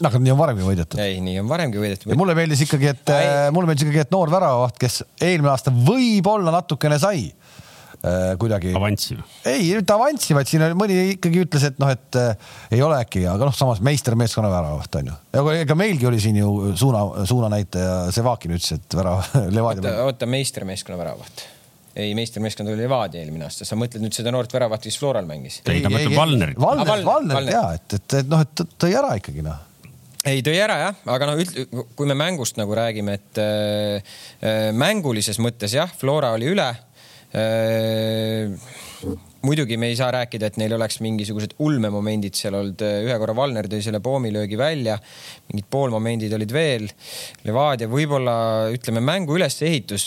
no aga nii on varemgi võidetud. ei, nii on varemgi võidetud. ja mulle meeldis ikkagi, et äh, mulle meeldis ikkagi, et noor väravavaht, kes eelmine aasta võib-olla natukene sai äh, kuidagi. avanssi? ei, mitte avanssi, vaid siin oli mõni ikkagi ütles, et noh, et äh, ei ole äkki, aga noh, samas meistermeeskonna väravavaht on ju. ega meilgi oli siin ju suuna, suunanäitaja, Sevakin ütles, et värav [laughs] Levadia. oota, oota, meistermeeskonna väravavaht ei, meistrmeeskond oli Levadia eelmine aasta, sa mõtled nüüd seda noort väravat, kes Floral mängis? ei, ta mõtleb Valnerit. Valner, Valner, Valner ja et, et, et noh, et tõi ära ikkagi noh ei, tõi ära jah, aga noh, kui me mängust nagu räägime, et äh, äh, mängulises mõttes jah, Flora oli üle äh,. muidugi me ei saa rääkida, et neil oleks mingisugused ulmemomendid seal olnud, ühe korra Valner tõi selle poomilöögi välja, mingid poolmomendid olid veel. Levadia võib-olla ütleme mängu ülesehitus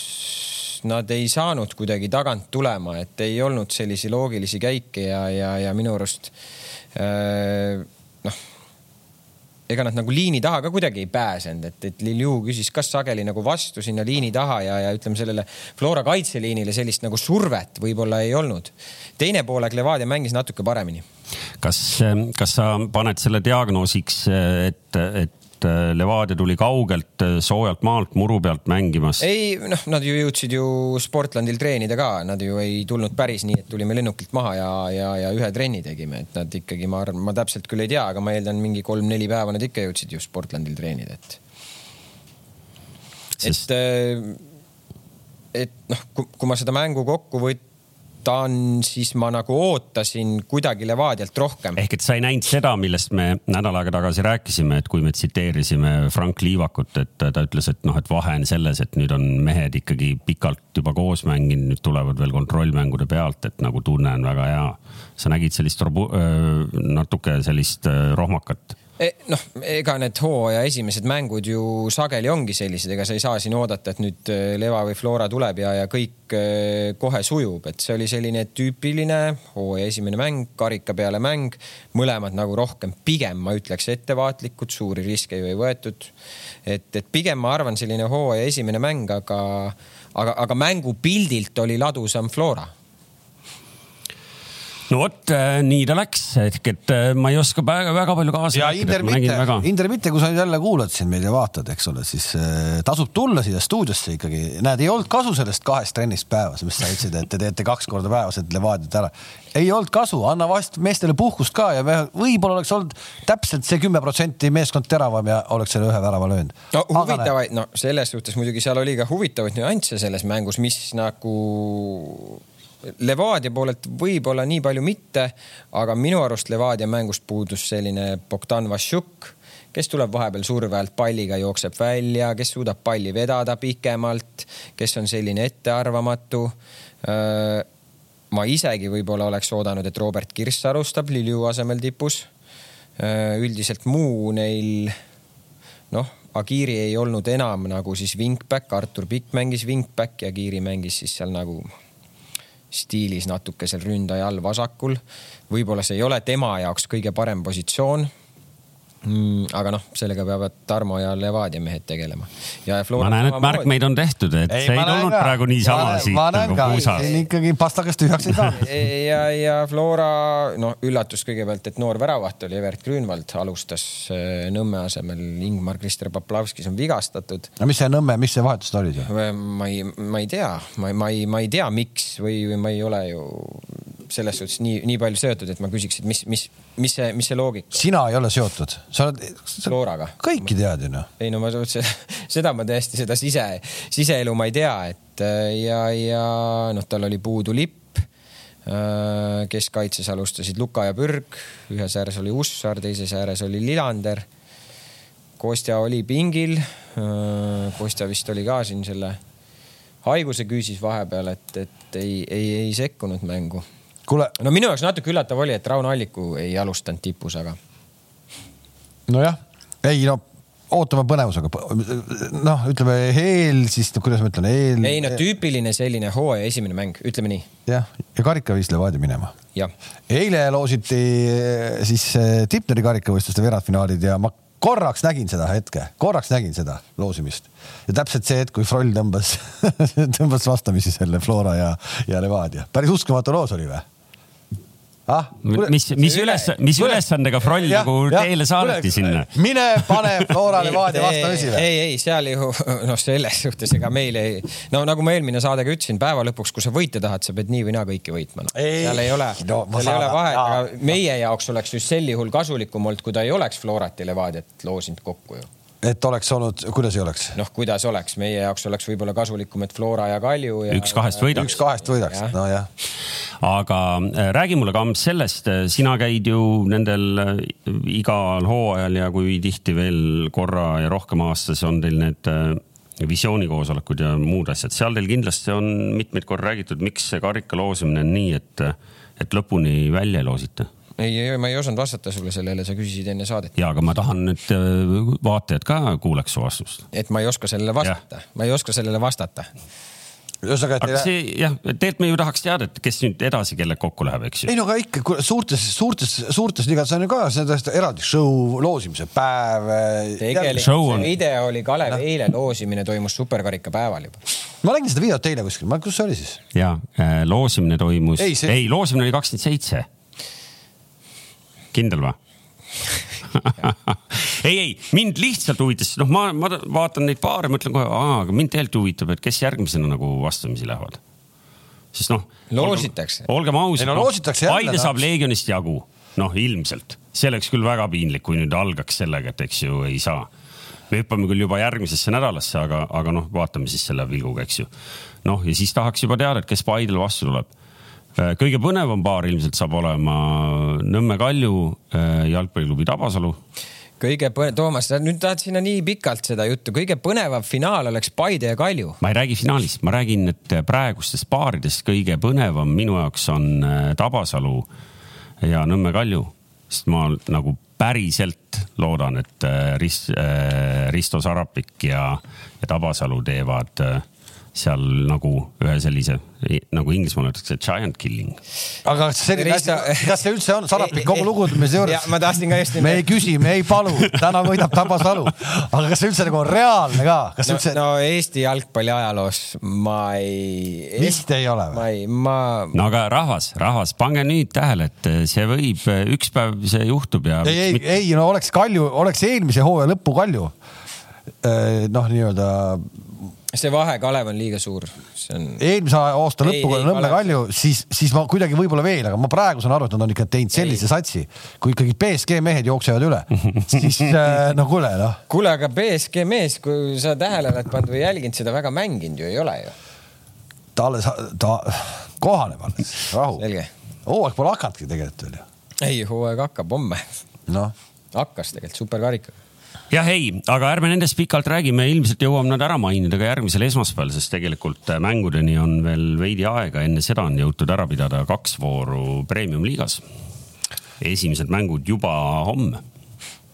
nad ei saanud kuidagi tagant tulema, et ei olnud sellisi loogilisi käike ja, ja, ja minu arust äh, noh ega nad nagu liini taha ka kuidagi ei pääsenud, et, et Lilju küsis kas sageli nagu vastu sinna liini taha ja, ja ütleme sellele Flora kaitseliinile sellist nagu survet võib-olla ei olnud. teine poolek Levadia mängis natuke paremini. kas, kas sa paned selle diagnoosiks, et, et et äh, Levadia tuli kaugelt äh, soojalt maalt muru pealt mängimas. ei noh, nad ju jõudsid ju Sportlandil treenida ka, nad ju ei tulnud päris nii, et tulime lennukilt maha ja, ja, ja ühe trenni tegime, et nad ikkagi, ma arvan, ma täpselt küll ei tea, aga ma eeldan, mingi kolm-neli päeva nad ikka jõudsid ju Sportlandil treenida, et Sest... et, äh, et noh, kui ma seda mängu kokku võt-, võtan, siis ma nagu ootasin kuidagi Levadialt rohkem. ehk et sa ei näinud seda, millest me nädal aega tagasi rääkisime, et kui me tsiteerisime Frank Liivakut, et ta ütles, et noh, et vahe on selles, et nüüd on mehed ikkagi pikalt juba koos mänginud, nüüd tulevad veel kontrollmängude pealt, et nagu tunne on väga hea. sa nägid sellist natuke sellist rohmakat noh, ega need hooaja esimesed mängud ju sageli ongi sellised, ega sa ei saa siin oodata, et nüüd äh, Leva või Flora tuleb ja, ja kõik äh, kohe sujub, et see oli selline tüüpiline hooaja esimene mäng, karika peale mäng, mõlemad nagu rohkem, pigem ma ütleks ettevaatlikud, suuri riske ju ei võetud. et, et pigem ma arvan, selline hooaja esimene mäng, aga, aga, aga mängupildilt oli ladusam Flora no vot äh, nii ta läks, ehk et äh, ma ei oska väga, väga palju kaasa ja rääkida. Inder Mitte väga..., Inder Mitte, kui sa nüüd jälle kuulad siin meid ja vaatad, eks ole, siis äh, tasub tulla siia stuudiosse ikkagi. näed, ei olnud kasu sellest kahest trennist päevas, mis sa ütlesid, et te teete kaks korda päevas, et Levadiat ära. ei olnud kasu, anna vast meestele puhkust ka ja võib-olla oleks olnud täpselt see kümme protsenti meeskond teravam ja oleks selle ühe värava löönud. no huvitavaid, no selles suhtes muidugi seal oli ka huvitavaid nüansse selles mängus, mis nagu Levadia poolelt võib-olla nii palju mitte, aga minu arust Levadia mängust puudus selline Bogdan Vassiuk, kes tuleb vahepeal surve alt palliga, jookseb välja, kes suudab palli vedada pikemalt, kes on selline ettearvamatu. ma isegi võib-olla oleks oodanud, et Robert Kirss alustab Lilju asemel tipus. üldiselt muu neil noh, Agiri ei olnud enam nagu siis wingback, Artur Pikk mängis wingback ja Agiri mängis siis seal nagu stiilis natuke seal ründaja all vasakul. võib-olla see ei ole tema jaoks kõige parem positsioon. Aga noh, sellega peavad Tarmo ja Levadia mehed tegelema. ma näen, et märkmeid on tehtud, et ei, see ei tulnud ka. praegu niisama siit nagu puusast. ikkagi pastakast tühjaks ei saanud. [laughs] ja, ja Flora, no üllatus kõigepealt, et noor väravaht oli Evert Grünwald, alustas äh, Nõmme asemel. Ingmar-Krister Poplavskis on vigastatud. no mis see Nõmme, mis see vahetused olid? ma ei, ma ei tea, ma, ma ei, ma ei tea, miks või, või ma ei ole ju selles suhtes nii, nii palju seotud, et ma küsiks, et mis, mis, mis see, mis see loogika? sina ei ole seotud, sa oled. Looraga. kõiki tead ju noh. ei no ma [laughs] seda ma tõesti, seda sise, siseelu ma ei tea, et ja, ja noh, tal oli puudu lipp. keskkaitses alustasid Luka ja Pürg, ühes ääres oli Ussar, teises ääres oli Lillander. Kostja oli pingil. Kostja vist oli ka siin selle haiguse küüsis vahepeal, et, et ei, ei, ei sekkunud mängu kuule. no minu jaoks natuke üllatav oli, et Rauno Alliku ei alustanud tipus, aga. Nojah, ei no ootame põnevusega. noh, ütleme eel, siis kuidas ma ütlen, eel. ei no tüüpiline selline hooaja esimene mäng, ütleme nii. jah, ja karika viis Levadia minema. eile loositi eh, siis eh, Tipneri karikavõistluste veerandfinaalid ja ma korraks nägin seda hetke, korraks nägin seda loosimist ja täpselt see hetk, kui Froll tõmbas [laughs] tõmbas vastamisi selle Flora ja, ja Levadia. päris uskumatu loos oli või? Ah,. mis, mis üles, mis ülesandega Froll nagu teele saadeti sinna? [laughs] mine pane Flora Levadia vastamisi või? ei, ei seal ju [laughs] noh, selles suhtes ega meil ei, no nagu ma eelmine saade ka ütlesin, päeva lõpuks, kui sa võita tahad, sa pead nii või naa kõiki võitma no.. seal ei ole no,, seal ei ole vahet, aga meie jaoks oleks just sel juhul kasulikum olnud, kui ta ei oleks Florat ja Levadiat loosinud kokku ju et oleks olnud, kuidas ei oleks? noh, kuidas oleks, meie jaoks oleks võib-olla kasulikum, et Flora ja Kalju ja.... üks kahest võidaks. üks kahest võidaks ja., nojah. aga äh, räägi mulle, Kamps, sellest, äh, sina käid ju nendel äh, igal hooajal ja kui tihti veel korra ja rohkem aastas on teil need visioonikoosolekud ja muud asjad, seal teil kindlasti on mitmeid kordi räägitud, miks see karika loosimine on nii, et, et lõpuni välja ei loosita ei, ma ei osanud vastata sulle sellele, sa küsisid enne saadet. ja, aga ma tahan, et äh, vaatajad ka kuuleks su vastust. et ma ei oska sellele vastata, ma ei oska sellele vastata ühesõnaga, et aga see jah, tegelikult me ju tahaks teada, et kes nüüd edasi kellega kokku läheb, eks ju ei. no aga ikka suurtes, suurtes, suurtes liigades on ju ka sellest eraldi show, loosimise päev. tegelikult show on- see video oli Kalev eile loosimine toimus superkarika päeval juba. ma nägin seda videot eile kuskil, kus see oli siis? ja äh, loosimine toimus, see- ei, loosimine oli kakskümmend seitse. Kindel või? [laughs] ei, ei mind lihtsalt huvitas, noh, ma, ma vaatan neid paare, mõtlen kohe, aga mind tegelikult huvitab, et kes järgmisena nagu vastamisi lähevad. sest noh. Loositakse. olgem ausad. No Paide saab Leegionist jagu, noh ilmselt, see oleks küll väga piinlik, kui nüüd algaks sellega, et eks ju ei saa. me hüppame küll juba järgmisesse nädalasse, aga, aga noh, vaatame siis selle pilguga, eks ju. noh, ja siis tahaks juba teada, et kes Paidele vastu tuleb kõige põnevam paar ilmselt saab olema Nõmme Kalju äh, jalgpalliklubi Tabasalu. kõige põne-, Toomas, sa nüüd tahad sinna nii pikalt seda juttu, kõige põnevam finaal oleks Paide ja Kalju. ma ei räägi finaalist, ma räägin, et praegustest paaridest kõige põnevam minu jaoks on äh, Tabasalu ja Nõmme Kalju, sest ma nagu päriselt loodan, et äh, Rist-, Risto Sarapik ja, ja Tabasalu teevad äh, seal nagu ühe sellise, nagu Inglismaal öeldakse, giant killing. aga kas selline Risto-, kas see üldse on Sarapik kogu lugupidamise ja juures? ma tahtsin ka just me ei küsi, me ei palu, täna võidab Tabasalu. aga kas see üldse nagu on reaalne ka, kas no, üldse no Eesti jalgpalli ajaloos ma ei. vist ei ole ma või? ei, ma, no aga rahvas, rahvas, pange nüüd tähele, et see võib, üks päev see juhtub ja. ei, ei, ei no oleks Kalju, oleks eelmise hooaja lõpu Kalju. noh, nii-öelda see vahe, Kalev on liiga suur, see on. eelmise aasta lõpuga ei, Nõmme Kalju, siis, siis ma kuidagi võib-olla veel, aga ma praegu saan aru, et nad on ikka teinud sellise Ei. satsi, kui ikkagi BSG mehed jooksevad üle, siis äh, no kuule noh, kuule, aga BSG mees, kui sa tähele oled pannud või jälginud seda väga mänginud ju ei ole ju. ta alles, ta kohaneb alles, rahu. hooaeg pole hakanudki tegelikult veel ju, ei, hooaeg hakkab homme. noh hakkas tegelikult superkarikaga. jah, ei, aga ärme nendest pikalt räägime, ilmselt jõuame nad ära mainida ka järgmisel esmaspäeval, sest tegelikult äh, mängudeni on veel veidi aega, enne seda on jõutud ära pidada kaks vooru premium-liigas. esimesed mängud juba homme.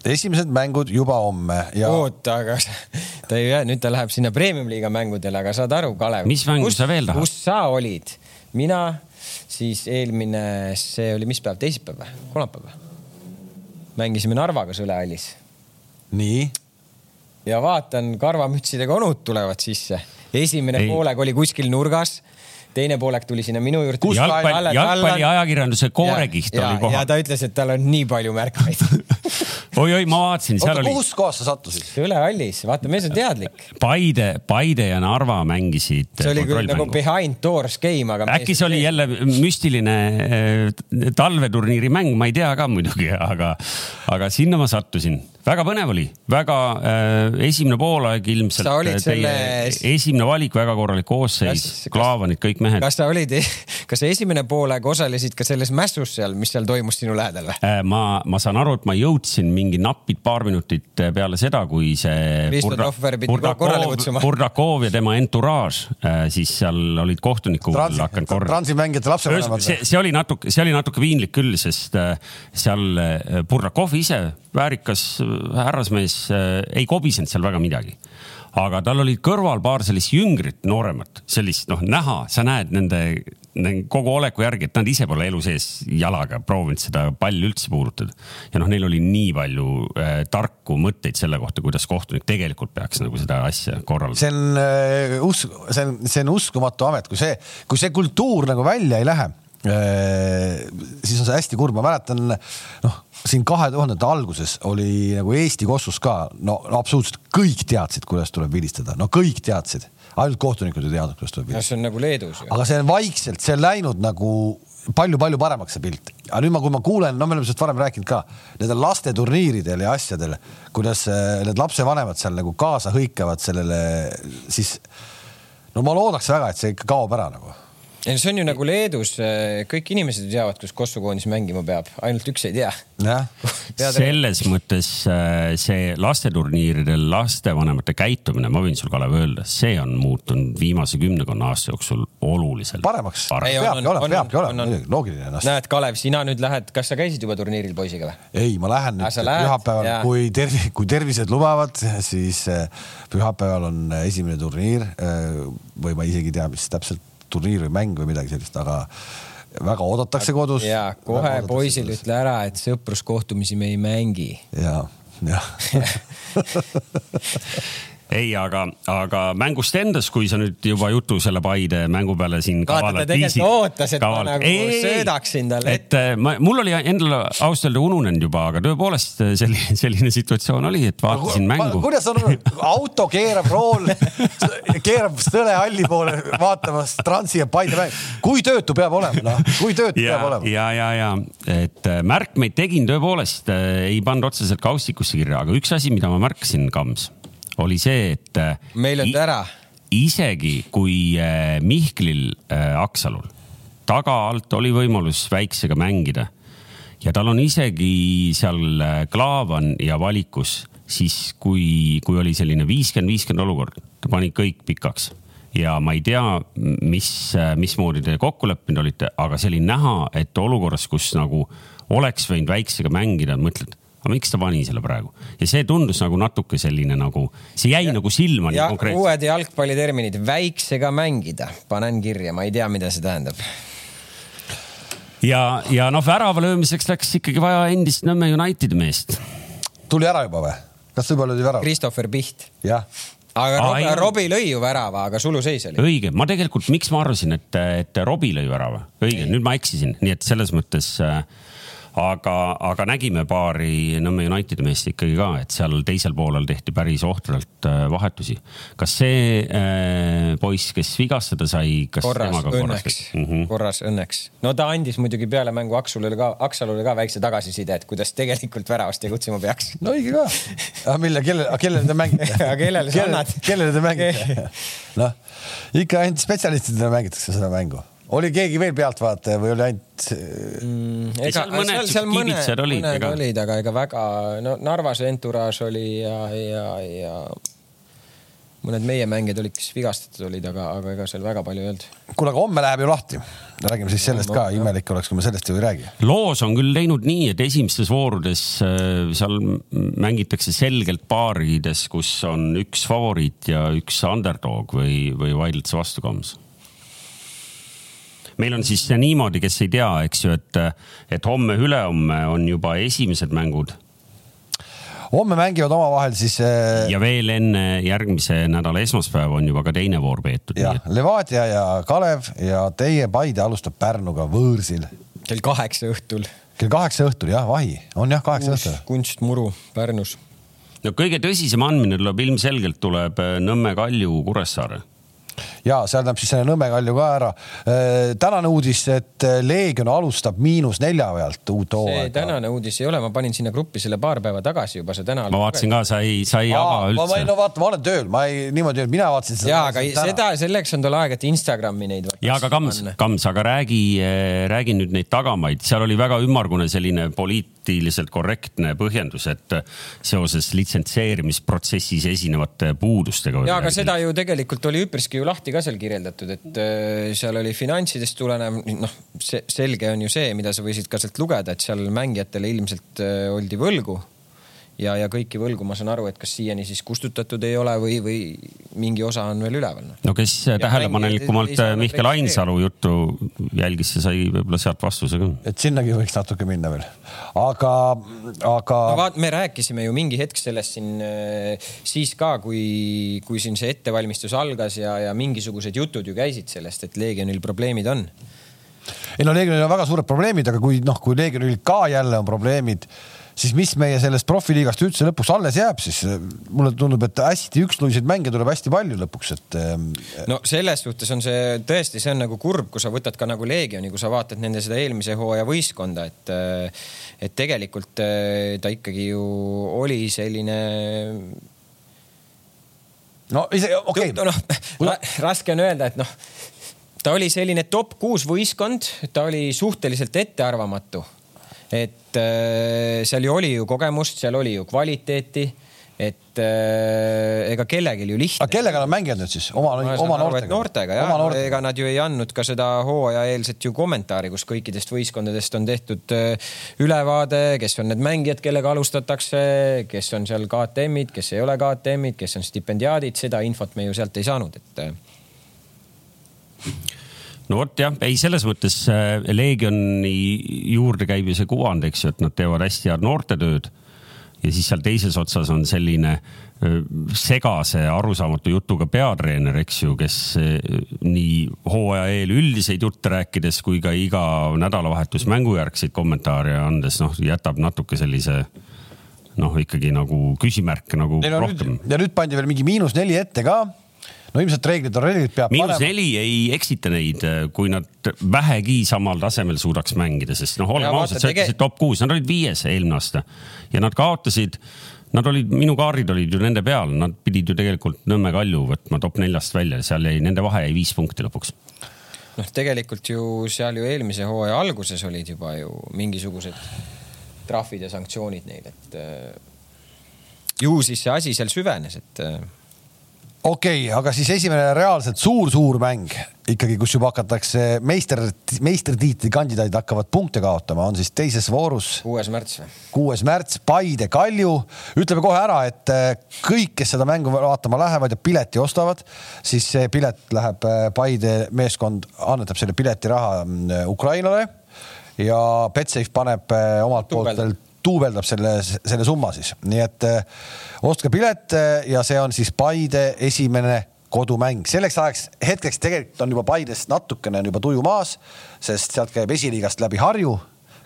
esimesed mängud juba homme ja oota, aga [laughs] ta ei nüüd ta läheb sinna premium-liiga mängudele, aga saad aru, Kalev. Mis mängu sa veel tahad? kus sa olid? mina, siis eelmine, see oli mis päev, teisipäev või, kolmapäev või? mängisime Narvaga Sõlehallis nii, ja vaatan, karvamütsidega onud tulevad sisse. esimene Ei. poolek oli kuskil nurgas, teine poolek tuli sinna minu juurde. jalgpalli, jalgpalliajakirjanduse koorekiht oli ja kohal. ta ütles, et tal on nii palju märkmeid [laughs] oi-oi, ma vaatasin, seal oota oli kus kohas sa sattusid? Sõlehallis, vaata, mees on teadlik. Paide, Paide ja Narva mängisid. see oli küll nagu behind doors game, aga. äkki see oli jälle müstiline äh, talveturniiri mäng, ma ei tea ka muidugi, aga, aga sinna ma sattusin. väga põnev oli, väga äh, esimene poolaeg ilmselt äh, teie selle- esimene valik, väga korralik koosseis Klaavanid, kõik mehed. kas sa olid, [laughs] kas sa esimene poolaeg osalesid ka selles mässus seal, mis seal toimus sinu lähedal või? Äh, ma, ma saan aru, et ma jõudsin mingi napid paar minutit peale seda, kui see Risto Burda- Tohver pidi korrale kutsuma. Burdakov ja tema entouraaž, siis seal olid kohtunikud Transi hakanud, korda. Transi mängijate lapsevanemad see, see oli natuke, see oli natuke piinlik küll, sest äh, seal Burdakov ise, väärikas härrasmees, ei kobisenud seal väga midagi aga tal olid kõrval paar sellist jüngrit, nooremat, sellist noh, näha, sa näed nende, nende kogu oleku järgi, et nad ise pole elu sees jalaga proovinud seda palli üldse puudutada. ja noh, neil oli nii palju äh, tarku mõtteid selle kohta, kuidas kohtunik tegelikult peaks nagu seda asja korraldama. see on äh, usk, see on, see on uskumatu amet, kui see, kui see kultuur nagu välja ei lähe, siis on see hästi kurb, ma mäletan noh, siin kahe tuhandete alguses oli nagu Eesti Kossus ka no, no absoluutselt kõik teadsid, kuidas tuleb vilistada, no kõik teadsid, ainult kohtunikud ei teadnud, kuidas tuleb no vilistada. see on nagu Leedus aga see on vaikselt, see on läinud nagu palju-palju paremaks see pilt, aga nüüd ma, kui ma kuulen, no me oleme sellest varem rääkinud ka, nendel lasteturniiridel ja asjadel, kuidas äh, need lapsevanemad seal nagu kaasa hõikavad sellele, siis no ma loodaks väga, et see ikka kaob ära nagu ei no see on ju nagu Leedus, kõik inimesed ju teavad, kus Kossu koondis mängima peab, ainult üks ei tea. [laughs] selles mõttes äh, see lasteturniiridel lastevanemate käitumine, ma võin sul, Kalev, öelda, see on muutunud viimase kümnekonna aasta jooksul oluliselt paremaks. Ei, on, peabki on, olema, on, peabki on, olema muidugi, loogiline noh. näed, Kalev, sina nüüd lähed, kas sa käisid juba turniiril poisiga või? ei, ma lähen Ah, nüüd pühapäeval kui tervi-, kui tervised lubavad, siis äh, pühapäeval on esimene turniir äh, või ma isegi ei tea, mis täpselt turniir või mäng või midagi sellist, aga väga oodatakse kodus. ja kohe poisile ütle ära, et sõpruskohtumisi me ei mängi. ja, jah. [laughs] ei, aga, aga mängust endast, kui sa nüüd juba jutu selle Paide mängu peale siin. Vaata, ta tegelikult ootas, et ma nagu söödaksin talle et äh, ma, mul oli endal ausalt öelda ununenud juba, aga tõepoolest äh, selline, [laughs] selline situatsioon oli, et vaatasin mängu. kuidas on, auto keerab rool, [laughs] keerab Sõle halli poole vaatamas Transi ja Paide mängu. kui töötu peab olema, noh, kui töötu ja peab, olema. ja, ja, ja et äh, märkmeid tegin tõepoolest, ei pannud otseselt kaustikusse kirja, aga üks asi, mida ma märkasin, Kams, oli see, et. meil on ta ära. isegi kui äh, Mihklil äh, Aksalul taga alt oli võimalus väiksega mängida ja tal on isegi seal äh, Klaavan ja valikus, siis kui, kui oli selline viiskümmend, viiskümmend olukord, ta pani kõik pikaks ja ma ei tea, mis, mismoodi te kokku leppinud olite, aga see oli näha, et olukorras, kus nagu oleks võinud väiksega mängida, mõtled, aga miks ta pani selle praegu ja see tundus nagu natuke selline nagu, see jäi ja, nagu silma nii ja konkreetselt. uued jalgpalliterminid, väiksega mängida, panen kirja, ma ei tea, mida see tähendab. ja, ja noh, värava löömiseks läks ikkagi vaja endist Nõmme Unitedi meest. tuli ära juba või? kas juba löödi värav? Christopher Piht. jah. aga Robbie, ei. Robbie lõi ju värava, aga suluseis oli. õige, ma tegelikult, miks ma arvasin, et, et Robbie lõi värava, õige, nüüd ma eksisin, nii et selles mõttes äh, aga, aga nägime paari Nõmme Unitedi meest ikkagi ka, et seal teisel poolel tehti päris ohtralt äh, vahetusi. kas see äh, poiss, kes vigastada sai, kas korras, temaga õnneks mm, -hmm. korras, õnneks. no ta andis muidugi peale mängu Aksulile ka, Aksalule ka väikse tagasiside, et kuidas tegelikult väravast tegutsema peaks. no õige ka. aga mille, kelle, kellele te mängite [laughs] Aga kellele sa annad? kellele te mängite? [laughs] noh, ikka ainult spetsialistidele mängitakse seda mängu. Oli keegi veel pealtvaataja või oli ainult mm,. Ei, seal mõned kibitsejad olid, mõned ega- olid, aga ega väga, no Narvas entourage oli ja, ja, ja mõned meie mängijad olid, kes vigastatud olid, aga, aga ega seal väga palju ei olnud. kuule, aga homme läheb ju lahti. räägime siis sellest ka, imelik oleks, kui me sellest ju ei räägi. loos on küll teinud nii, et esimestes voorudes äh, seal mängitakse selgelt paarides, kus on üks favoriit ja üks underdog või, või vaidletakse vastu kams. Meil on siis niimoodi, kes ei tea, eks ju, et, et homme-ülehomme on juba esimesed mängud homme mängivad omavahel siis äh, ja veel enne järgmise nädala esmaspäeva on juba ka teine voor peetud. jah, Levadia ja Kalev ja teie Paide alustab Pärnuga võõrsil kell kaheksa õhtul. kell kaheksa õhtul jah, vahi on jah, kaheksa õhtul. kunstmuru Pärnus. no kõige tõsisem andmine tuleb ilmselgelt tuleb äh, Nõmme Kalju Kuressaare ja seal läheb siis selle Nõmme Kalju ka ära. tänane uudis, et Leegion alustab miinus nelja pealt uut see hooaega. tänane uudis ei ole, ma panin sinna gruppi selle paar päeva tagasi juba, see täna. ma vaatasin ka, sa ei, sa ei ava ma, ma, üldse no vaata, ma olen tööl, ma ei niimoodi, mina vaatasin seda. ja, aga seda, selleks on tal aeg, et Instagrami neid. ja aga Kams, Kams, aga räägi, räägi nüüd neid tagamaid, seal oli väga ümmargune selline poliitiliselt korrektne põhjendus, et seoses litsenseerimisprotsessis esinevate puudustega. ja, aga seda ju tegelikult oli üpriski ju lahti ka seal kirjeldatud, et äh, seal oli finantsidest tulenev, noh, selge on ju see, mida sa võisid ka sealt lugeda, et seal mängijatele ilmselt äh, oldi võlgu ja, ja kõiki võlgu ma saan aru, et kas siiani siis kustutatud ei ole või, või mingi osa on veel üleval no.. no kes tähelepanelikumalt Mihkel. Ainsalu juttu jälgis, see sai võib-olla sealt vastuse ka. et sinnagi võiks natuke minna veel, aga, aga no vaat, me rääkisime ju mingi hetk sellest siin äh, siis ka, kui, kui siin see ettevalmistus algas ja, ja mingisugused jutud ju käisid sellest, et Leegionil probleemid on. ei no Leegionil on väga suured probleemid, aga kui noh, kui Leegionil ka jälle on probleemid, siis mis meie sellest profiliigast üldse lõpuks alles jääb, siis äh, mulle tundub, et hästi üksluiseid mänge tuleb hästi palju lõpuks, et ähm, no selles suhtes on see tõesti, see on nagu kurb, kui sa võtad ka nagu Leegioni, kui sa vaatad nende seda eelmise hooaja võistkonda, et et tegelikult äh, ta ikkagi ju oli selline no ise, okei okay.. noh, raske on öelda, et noh, ta oli selline top kuus võistkond, ta oli suhteliselt ettearvamatu. Et äh, seal ju oli ju kogemust, seal oli ju kvaliteeti et äh, ega kellelgi ju lihtne. aga kellega nad mängivad nüüd siis? oma, oma noortega? noortega jah, ega nad ju ei andnud ka seda hooajaeelset ju kommentaari, kus kõikidest võistkondadest on tehtud äh, ülevaade, kes on need mängijad, kellega alustatakse, kes on seal KTM-id, kes ei ole KTM-id, kes on stipendiaadid, seda infot me ju sealt ei saanud, et äh. No vot jah, ei selles mõttes äh, Leegioni juurde käib ju see kuvand, eks ju, et nad teevad hästi head noortetööd ja siis seal teises otsas on selline segase arusaamatu jutuga peatreener, eks ju, kes nii hooaja eel üldiseid jutte rääkides kui ka iga nädalavahetus mängujärgseid kommentaare andes, noh, jätab natuke sellise noh, ikkagi nagu küsimärke nagu Neil rohkem. ja nüüd pandi veel mingi miinus neli ette ka no ilmselt reeglid on reeglid, peab miinus panema. neli ei eksita neid, kui nad vähegi samal tasemel suudaks mängida, sest noh, olgem ausad, sa ütlesid top kuus, nad olid viies eelmine aasta ja nad kaotasid Nad olid, minu kaardid olid ju nende peal, nad pidid ju tegelikult Nõmme Kalju võtma top neljast välja, seal jäi, nende vahe jäi viis punkti lõpuks. noh, tegelikult ju seal ju eelmise hooaja alguses olid juba ju mingisugused trahvid ja sanktsioonid neil, et äh, ju siis see asi seal süvenes, et äh, okei okay,, aga siis esimene reaalselt suur-suur mäng ikkagi, kus juba hakatakse meister, meistritiitli kandidaadid hakkavad punkte kaotama, on siis teises voorus. kuues märts või? kuues märts, Paide, Kalju. ütleme kohe ära, et äh, kõik, kes seda mängu vaatama lähevad ja pileti ostavad, siis see pilet läheb, äh, Paide meeskond annetab selle piletiraha äh, Ukrainale ja Betsafe paneb omalt poolt veel duubeldab selle, selle summa siis, nii et äh, ostke pilet äh, ja see on siis Paide esimene kodumäng, selleks ajaks hetkeks tegelikult on juba Paidest natukene on juba tuju maas, sest sealt käib esiliigast läbi Harju,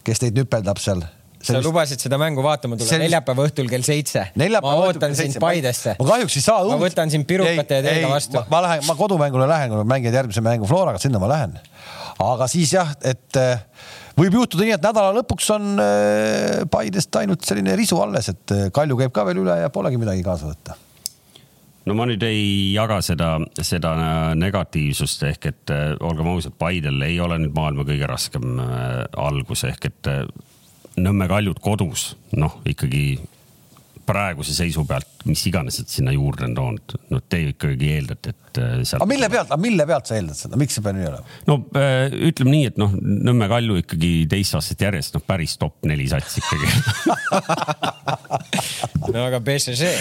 kes teid nüpeldab seal Sellist... sa lubasid seda mängu vaatama tulla sellist... neljapäeva õhtul kell seitse. ma ootan sind Paidesse. ma kahjuks ei saa. ma võtan sind pirukate ja teega vastu. ma lähen, ma kodumängule lähen, kui nad mängivad järgmise mängu Floraga, sinna ma lähen. aga siis jah, et äh, võib juhtuda nii, et nädala lõpuks on äh, Paidest ainult selline risu alles, et äh, Kalju käib ka veel üle ja polegi midagi kaasa võtta. No ma nüüd ei jaga seda, seda negatiivsust ehk et äh, olgem ausad, Paidel ei ole nüüd maailma kõige raskem algus ehk et Nõmme kaljud kodus, noh ikkagi praeguse seisu pealt, mis iganes nad sinna juurde on toonud, no te ikkagi eeldate, et äh, sealt.... aga mille pealt, aga mille pealt sa eeldad seda, miks see peab nii olema? no äh, ütleme nii, et noh, Nõmme Kalju ikkagi teist aastat järjest, noh, päris top neli sats ikkagi [laughs] no aga BCC.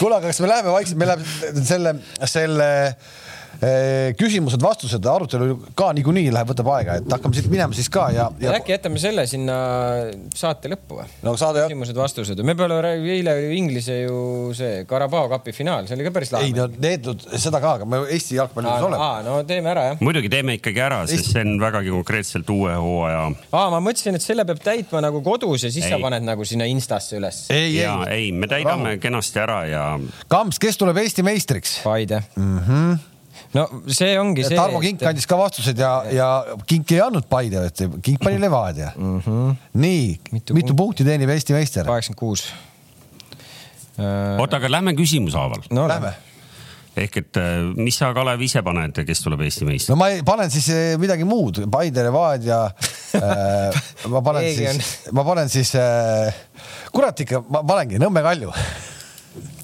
kuule, aga kas me läheme vaikselt, me läheme selle, selle küsimused-vastused, arutelu ka niikuinii läheb, võtab aega, et hakkame siit minema siis ka ja, ja.... äkki jätame selle sinna saate lõppu või? no saade küsimused-vastused, me peale eile Inglise ju see Carabao Cupi finaal, see oli ka päris lahe. ei no need, seda ka, aga me Eesti jalgpallis oleme. no teeme ära jah. muidugi teeme ikkagi ära, sest see on vägagi konkreetselt uue hooaja. aa, ma mõtlesin, et selle peab täitma nagu kodus ja siis ei. sa paned nagu sinna Instasse üles. ei, ei, ei, me täidame Rahu. kenasti ära ja. Kamps, kes tuleb Eesti meistriks? Paide mm. -hmm no see ongi see. Tarmo Kink andis ka vastused ja, ja Kink ei andnud Paide, Kink pani Levadia mm. -hmm. nii, mitu, mitu punkti teenib Eesti meister? kaheksakümmend kuus. oota, aga lähme küsimuse haaval. no lähme ehk et äh, mis sa, Kalev, ise paned, kes tuleb Eesti meister? no ma panen siis äh, midagi muud, Paide, Levadia äh, [laughs] ma panen siis, ma panen siis äh,, kurat ikka, ma panengi Nõmme Kalju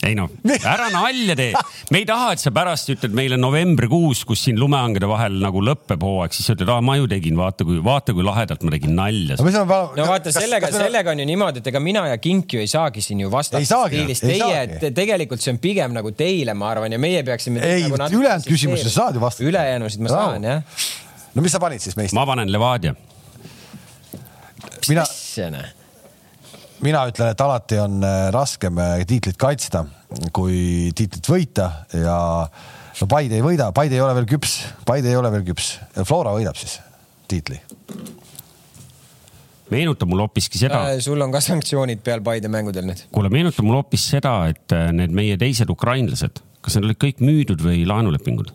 ei noh, ära nalja tee. me ei taha, et sa pärast ütled meile novembrikuus, kus siin lumehangede vahel nagu lõpeb hooaeg, siis sa ütled, aa, ma ju tegin, vaata kui, vaata kui lahedalt ma tegin nalja. no, no vaata kas, sellega, sellega on ju niimoodi, et ega mina ja Kink ju ei saagi siin ju vastata stiilis. Teie, tegelikult see on pigem nagu teile, ma arvan, ja meie peaksime. ei nagu, ülejäänud küsimusi saad ju vastata. ülejäänusid ma saan jah. no mis sa panid siis meist? ma panen Levadia. mina. mis asja, noh mina ütlen, et alati on äh, raskem äh, tiitlit kaitsta, kui tiitlit võita ja no Paide ei võida, Paide ei ole veel küps, Paide ei ole veel küps. Flora võidab siis tiitli. meenutab mulle hoopiski seda äh,. sul on ka sanktsioonid peal Paide mängudel nüüd. kuule, meenutab mulle hoopis seda, et äh, need meie teised ukrainlased, kas need olid kõik müüdud või laenulepingud?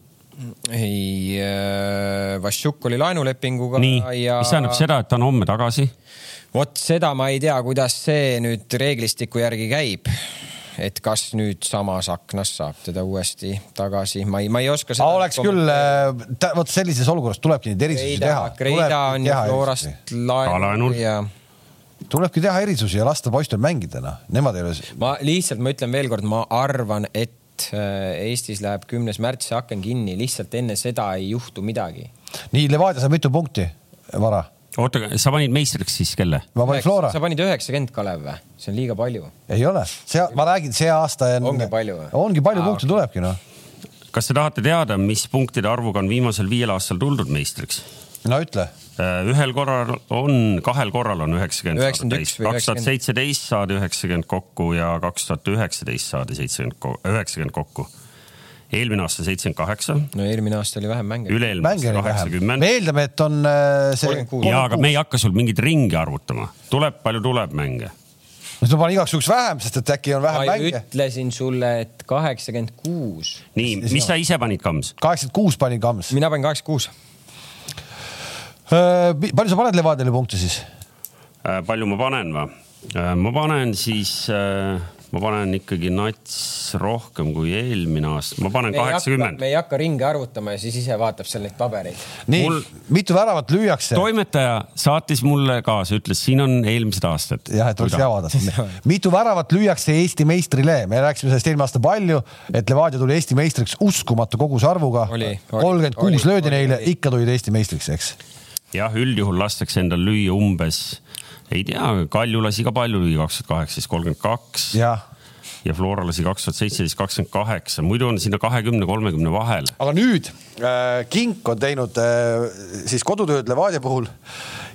ei äh,, Vašjuk oli laenulepinguga. nii ja..., mis tähendab seda, et ta on homme tagasi vot seda ma ei tea, kuidas see nüüd reeglistiku järgi käib. et kas nüüd samas aknas saab teda uuesti tagasi, ma ei, ma ei oska seda. oleks küll, vot sellises olukorras tulebki neid erisusi teha. Kreida on ju Florast laenul ja tulebki teha erisusi ja lasta poistel mängida, noh, nemad ei ole. ma lihtsalt, ma ütlen veelkord, ma arvan, et äh, Eestis läheb kümnes märts see aken kinni, lihtsalt enne seda ei juhtu midagi. nii, Levadia saab mitu punkti, Vara oota, sa panid meistriks siis kelle? ma panin Flora. sa panid üheksakümmend, Kalev või? see on liiga palju. ei ole, see, ma räägin, see aasta on. ongi palju või? ongi palju punkte okay. tulebki noh. kas te tahate teada, mis punktide arvuga on viimasel viiel aastal tuldud meistriks? no ütle. Äh, ühel korral on, kahel korral on üheksakümmend. kaks tuhat seitseteist saadi üheksakümmend kokku ja kaks tuhat üheksateist saadi seitsekümmend, üheksakümmend kokku eelmine aasta seitsekümmend kaheksa. no eelmine aasta oli vähem mänge. üle-eelmine aasta kaheksakümmend. me eeldame, et on äh, see. ja, aga me ei hakka sul mingeid ringe arvutama, tuleb, palju tuleb mänge no ma panen igaks juhuks vähem, sest et äkki on vähem ma mänge. ütlesin sulle, et kaheksakümmend kuus. nii, mis sa ise panid, Kams? kaheksakümmend kuus panin Kams. mina panin kaheksakümmend kuus. Äh, palju sa paned Levadiale punkte siis? Äh, palju ma panen või? ma panen siis äh, ma panen ikkagi nats rohkem kui eelmine aasta, ma panen kaheksakümmend. me ei hakka ringi arvutama ja siis ise vaatab seal neid pabereid. nii Mul..., mitu väravat lüüakse? toimetaja saatis mulle kaasa, ütles, siin on eelmised aastad. jah, et oleks hea vaadata. [laughs] mitu väravat lüüakse Eesti meistrile? me rääkisime sellest eelmine aasta palju, et Levadia tuli Eesti meistriks uskumatu kogusarvuga. kolmkümmend kuus löödi neile, ikka tulid Eesti meistriks, eks? jah, üldjuhul lastakse endal lüüa umbes ei tea, Kalju lasi ka palju lüüa, kaks tuhat kaheksateist, kolmkümmend kaks. ja Flora lasi kaks tuhat seitseteist, kakskümmend kaheksa, muidu on sinna kahekümne, kolmekümne vahel. aga nüüd äh, Kink on teinud äh, siis kodutööd Levadia puhul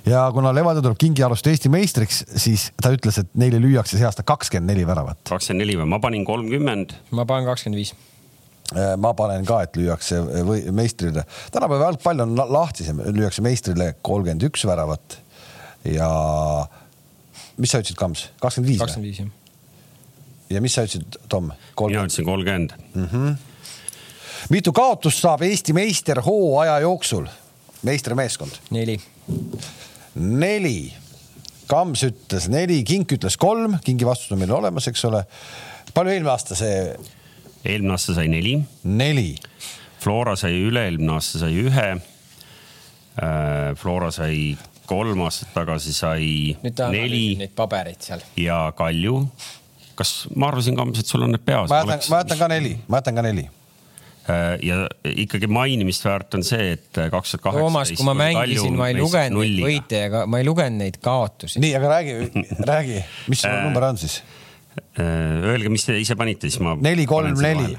ja kuna Levadia tuleb Kingi arust Eesti meistriks, siis ta ütles, et neile lüüakse see aasta kakskümmend neli väravat. kakskümmend neli või, ma panin kolmkümmend. ma panen kakskümmend viis äh, ma panen ka, et lüüakse või meistrile, tänapäeva jalgpall on lahtisem, lüüakse meistrile kolmkümmend üks väravat ja mis sa ütlesid, Kams, kakskümmend viis? kakskümmend viis, jah. ja mis sa ütlesid, Tom? mina ütlesin kolmkümmend mm. -hmm. mitu kaotust saab Eesti meister hooaja jooksul, meistrimeeskond? neli. neli. Kams ütles neli, Kink ütles kolm, Kingi vastus on meil olemas, eks ole. palju eelmine aasta see? eelmine aasta sai neli. neli. Flora sai üle-eelmine aasta sai ühe. Äh, Flora sai kolm aastat tagasi sai neli. Neid pabereid seal. ja Kalju. kas ma arvasin, Kams, et sul on need peas? ma jätan, ma jätan ka neli, ma jätan ka neli äh, ja ikkagi mainimist väärt on see, et kaks tuhat kaheksateist. Toomas, kui ma mängisin, ma ei lugenud neid võite ega ma ei lugenud neid kaotusi. nii, aga räägi, räägi, mis su number on siis? Äh, öelge, mis te ise panite, siis ma. neli, kolm, neli.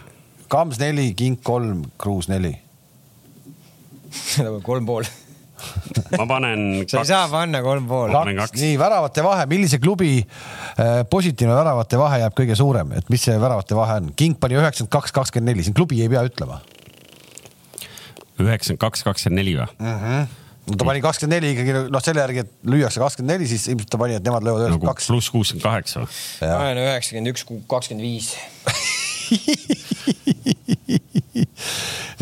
Kams neli, King kolm, Kruus neli [laughs] kolm pool ma panen. sa ei saa panna kolm pool. nii, väravate vahe, millise klubi äh, positiivne väravate vahe jääb kõige suurem, et mis see väravate vahe on? King pani üheksakümmend kaks, kakskümmend neli, siin klubi ei pea ütlema. üheksakümmend kaks, kakskümmend neli või? Mhm. no ta pani kakskümmend neli ikkagi noh, selle järgi, et lüüakse kakskümmend neli, siis ilmselt ta pani, et nemad löövad üheksakümmend kaks. pluss kuuskümmend kaheksa või? ma olen üheksakümmend üks, kakskümmend viis [laughs]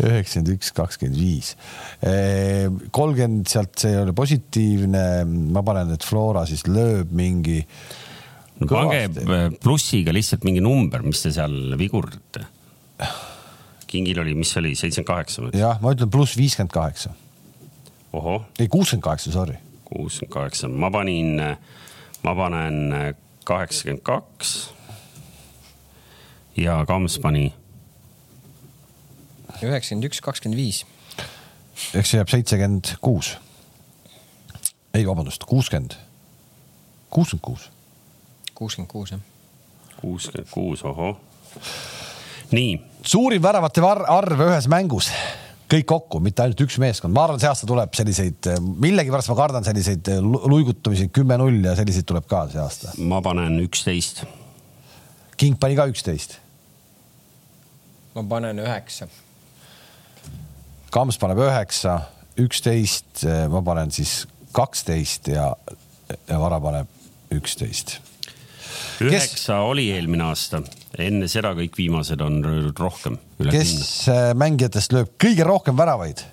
üheksakümmend üks, kakskümmend viis. kolmkümmend sealt, see ei ole positiivne. ma panen, et Flora siis lööb mingi. no pange plussiga lihtsalt mingi number, mis te seal vigurdate. kingil oli, mis oli, seitsekümmend kaheksa? jah, ma ütlen pluss viiskümmend kaheksa. ei, kuuskümmend kaheksa, sorry. kuuskümmend kaheksa, ma panin, ma panen kaheksakümmend kaks. ja Kams pani üheksakümmend üks, kakskümmend viis. eks see jääb seitsekümmend kuus. ei, vabandust, kuuskümmend, kuuskümmend kuus. kuuskümmend kuus, jah. kuuskümmend kuus, ohoh. nii. suurim väravate arv ühes mängus kõik kokku, mitte ainult üks meeskond, ma arvan, see aasta tuleb selliseid, millegipärast ma kardan selliseid luigutamisi, kümme-null ja selliseid tuleb ka see aasta. ma panen üksteist. King pani ka üksteist. ma panen üheksa Kams paneb üheksa, üksteist, ma panen siis kaksteist ja, ja Vara paneb üksteist. üheksa oli eelmine aasta, enne seda kõik viimased on löödud rohkem. kes kümne. mängijatest lööb kõige rohkem väravaid?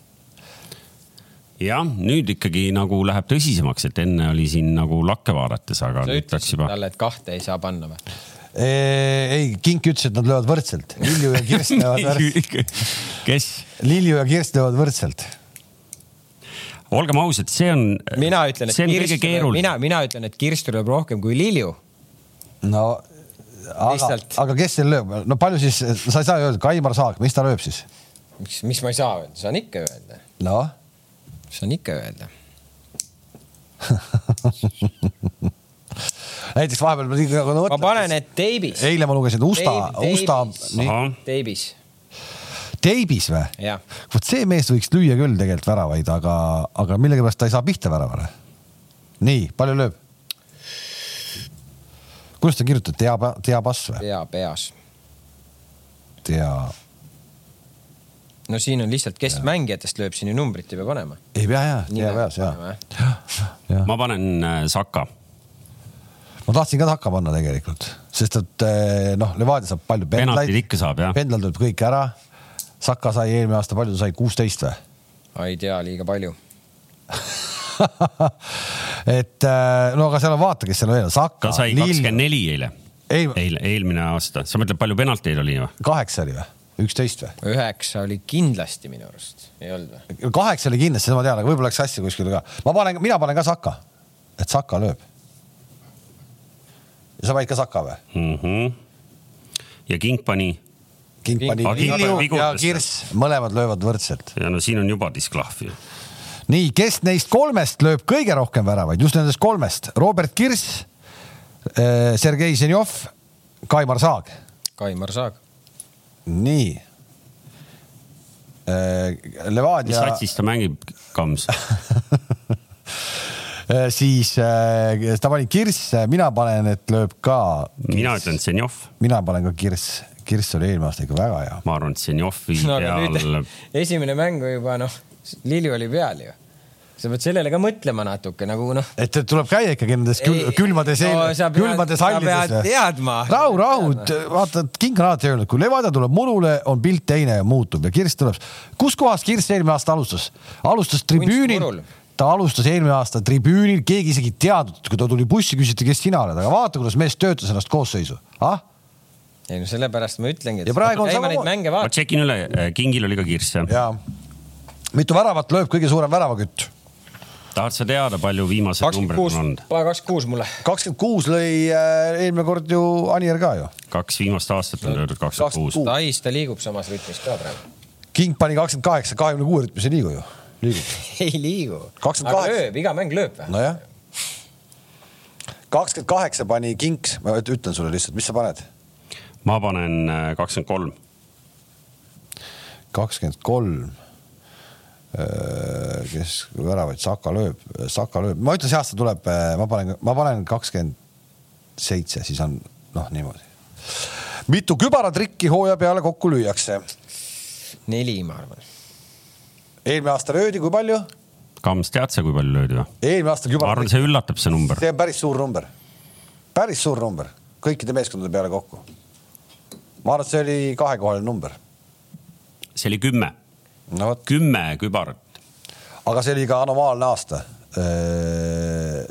jah, nüüd ikkagi nagu läheb tõsisemaks, et enne oli siin nagu lakke vaadates, aga. sa ütlesid juba... talle, et kahte ei saa panna või? ei, Kink ütles, et nad löövad võrdselt. [laughs] Lilju ja Kirst löövad võrdselt. kes? Lilju ja Kirst löövad võrdselt. olgem ausad, see on. mina ütlen, et see on kõige Kirst, keerulisem. mina, mina ütlen, et Kirst lööb rohkem kui Lilju. no aga aga kes seal lööb, no palju siis, sa ei saa öelda, Kaimar Saag, mis ta lööb siis? miks, mis ma ei saa öelda, saan ikka öelda, noh, saan ikka öelda. [laughs] näiteks vahepeal ma nii- nagu ma panen, et Teibis, eile ma lugesin, et Usta, Usta, Teibis, Teibis või? vot see mees võiks lüüa küll tegelikult väravaid, aga, aga millegipärast ta ei saa pihta väravale. nii, palju lööb? kuidas ta kirjutab, tea, tea pass või? pea peas. tea, no siin on lihtsalt, kes mängijatest lööb, siin ju numbrit ei pea panema. ei pea ja, tea peas ja. ja. ma panen äh, Saka. Ma tahtsin ka takka panna tegelikult, sest et eh, noh, Levadia saab palju penaltid pendlaid, ikka saab jah. pendlal tuleb kõik ära. Saka sai eelmine aasta, palju ta sai, kuusteist või? ei tea, liiga palju. [laughs] et eh, no aga seal on, vaata, kes seal veel on, Saka ta, sai kakskümmend neli eile, ei, eile, eelmine aasta. sa mõtled, palju penalteid oli või? kaheksa oli või? üksteist või? üheksa oli kindlasti minu arust, ei olnud või? kaheksa oli kindlasti, seda ma tean, aga võib-olla läks sassi kuskile ka. ma panen, mina panen ka Saka, et Saka lööb. Ja sa panid ka Saka või? mm. -hmm. ja King pani King pani pani ja. Kirss, mõlemad löövad võrdselt. ja no siin on juba disklahv ju. nii, kes neist kolmest lööb kõige rohkem väravaid, just nendest kolmest, Robert Kirss, Sergei Zenjov, Kaimar Saag. Kaimar Saag. nii. mis Levadia, satsis ta mängib, Kams? [laughs] siis äh, ta pani Kirss, mina panen, et lööb ka. mina ütlen Zenjov, mina panen ka Kirss, Kirss oli eelmine aasta ikka väga hea. ma arvan, et Zenjovi no peal [laughs] esimene mäng juba noh, Lilju oli peal ju. sa pead sellele ka mõtlema natuke nagu noh. et tuleb käia ikkagi nendes kül külmades no külmades hallides teadma. rahu, rahu, vaata, King on alati öelnud, kui Levadia tuleb murule, on pilt teine ja muutub ja Kirss tuleb. kus kohas Kirss eelmine aasta alustas? alustas tribüünil ta alustas eelmine aasta tribüünil, keegi isegi ei teadnud, kui ta tuli bussi, küsiti, kes sina oled, aga vaata, kuidas mees töötas ennast koosseisu, ah. ei no sellepärast ma ütlengi, et Ja praegu on sama- neid mänge ma tšekin üle, Kingil oli ka kirss jah. ja mitu väravat lööb kõige suurem väravakütt? tahad sa teada, palju viimased numbrid on olnud?, kakskümmend kuus mulle. kakskümmend kuus lõi äh, eelmine kord ju Anier ka ju. kaks viimast aastat on löödud kakskümmend kuus. Tais ta liigub samas rütmis ka praegu. King pani kakskümmend kaheksa, kahekümne kuue rütmis ei liigu ju, liigub. [laughs] ei liigu. 28. aga lööb, iga mäng lööb või? nojah. kakskümmend kaheksa pani Kinks, ma ütlen sulle lihtsalt, mis sa paned? ma panen äh, kakskümmend kolm. kakskümmend kolm. kes väravaid, Saka lööb, Saka lööb, ma ütlen, see aasta tuleb, ma panen, ma panen kakskümmend seitse, siis on noh, niimoodi. mitu kübaratrikki hooaja peale kokku lüüakse? neli, ma arvan. Eelmine aasta löödi, kui palju? Kams, tead sa, kui palju löödi või? eelmine aasta ma arvan, see üllatab, see number. see on päris suur number. päris suur number, kõikide meeskondade peale kokku. ma arvan, et see oli kahekohaline number. see oli kümme, no kümme kübarat. aga see oli ka anomaalne aasta.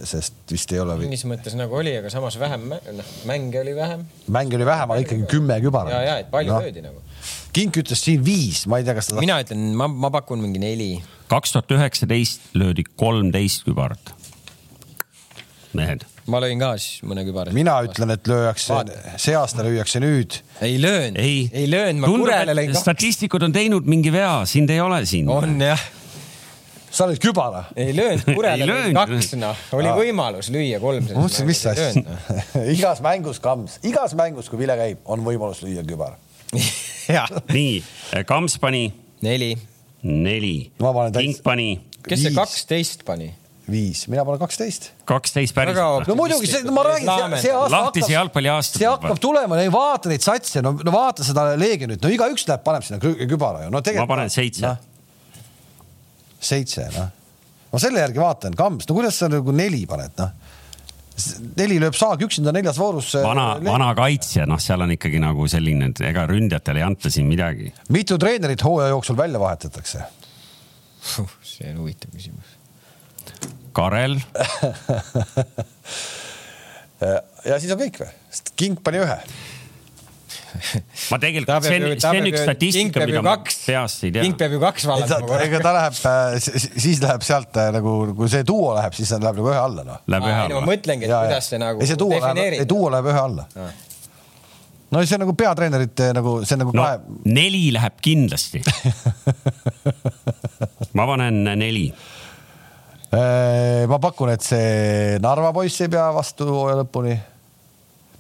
sest vist ei ole, mingis mõttes nagu oli, aga samas vähem, noh, mänge oli vähem. mänge oli vähem, aga ikkagi kümme kübarat. ja, ja, et palju löödi nagu. Kink ütles siin viis, ma ei tea, kas ta. mina ütlen, ma, ma pakun mingi neli. kaks tuhat üheksateist löödi kolmteist kübarat. mehed, ma lõin ka siis mõne kübara. mina ütlen, et Vaata., see aasta lüüakse nüüd. ei löönud, ei, ei löönud, ma kurele lõin kaks. statistikud on teinud mingi vea, sind ei ole siin. on jah, sa lõid kübara. ei löönud, [laughs] kurele löönud. kaks, noh, oli Aa. võimalus lüüa kolm. ma mõtlesin, mis asja. [laughs] igas mängus kams, igas mängus, kui vile käib, on võimalus lüüa kübar. [laughs] nii, Kams pani neli. neli Ma panen, täitsa- King pani kes see Viis. kaksteist pani? viis, mina panen kaksteist. kaksteist päris no muidugi, ma räägin, see, see aasta lahtise hakkab, jalgpalli aasta. see hakkab tulema, ei vaata neid satse, no, no vaata seda Leegionit, no igaüks läheb, paneb sinna kü- kübara ju, no tegelikult. ma panen seitse.. seitse, noh. ma selle järgi vaatan, Kams, no kuidas sa nagu neli paned, noh. Neli lööb saag üksinda neljas voorus. vana, vana kaitsja, noh, seal on ikkagi nagu selline, et ega ründajatele ei anta siin midagi. mitu treenerit hooaja jooksul välja vahetatakse? see on huvitav küsimus. Karel, [laughs] ja siis on kõik või? sest King pani ühe [laughs] ma tegelikult, see on, see on üks statistika, mida ma peast ei tea. King peab ju kaks vallandama ega ta läheb, äh, siis läheb sealt äh, nagu, kui see duo läheb, siis läheb nagu ühe alla noh. Läheb ühe alla. ma mõtlengi, et ja, kuidas see nagu. ei, see duo läheb, ei duo läheb ühe alla. no see on nagu peatreenerite nagu, see on nagu no, kahe. neli läheb kindlasti [laughs] ma panen neli äh, ma pakun, et see Narva poiss ei pea vastu hooaja lõpuni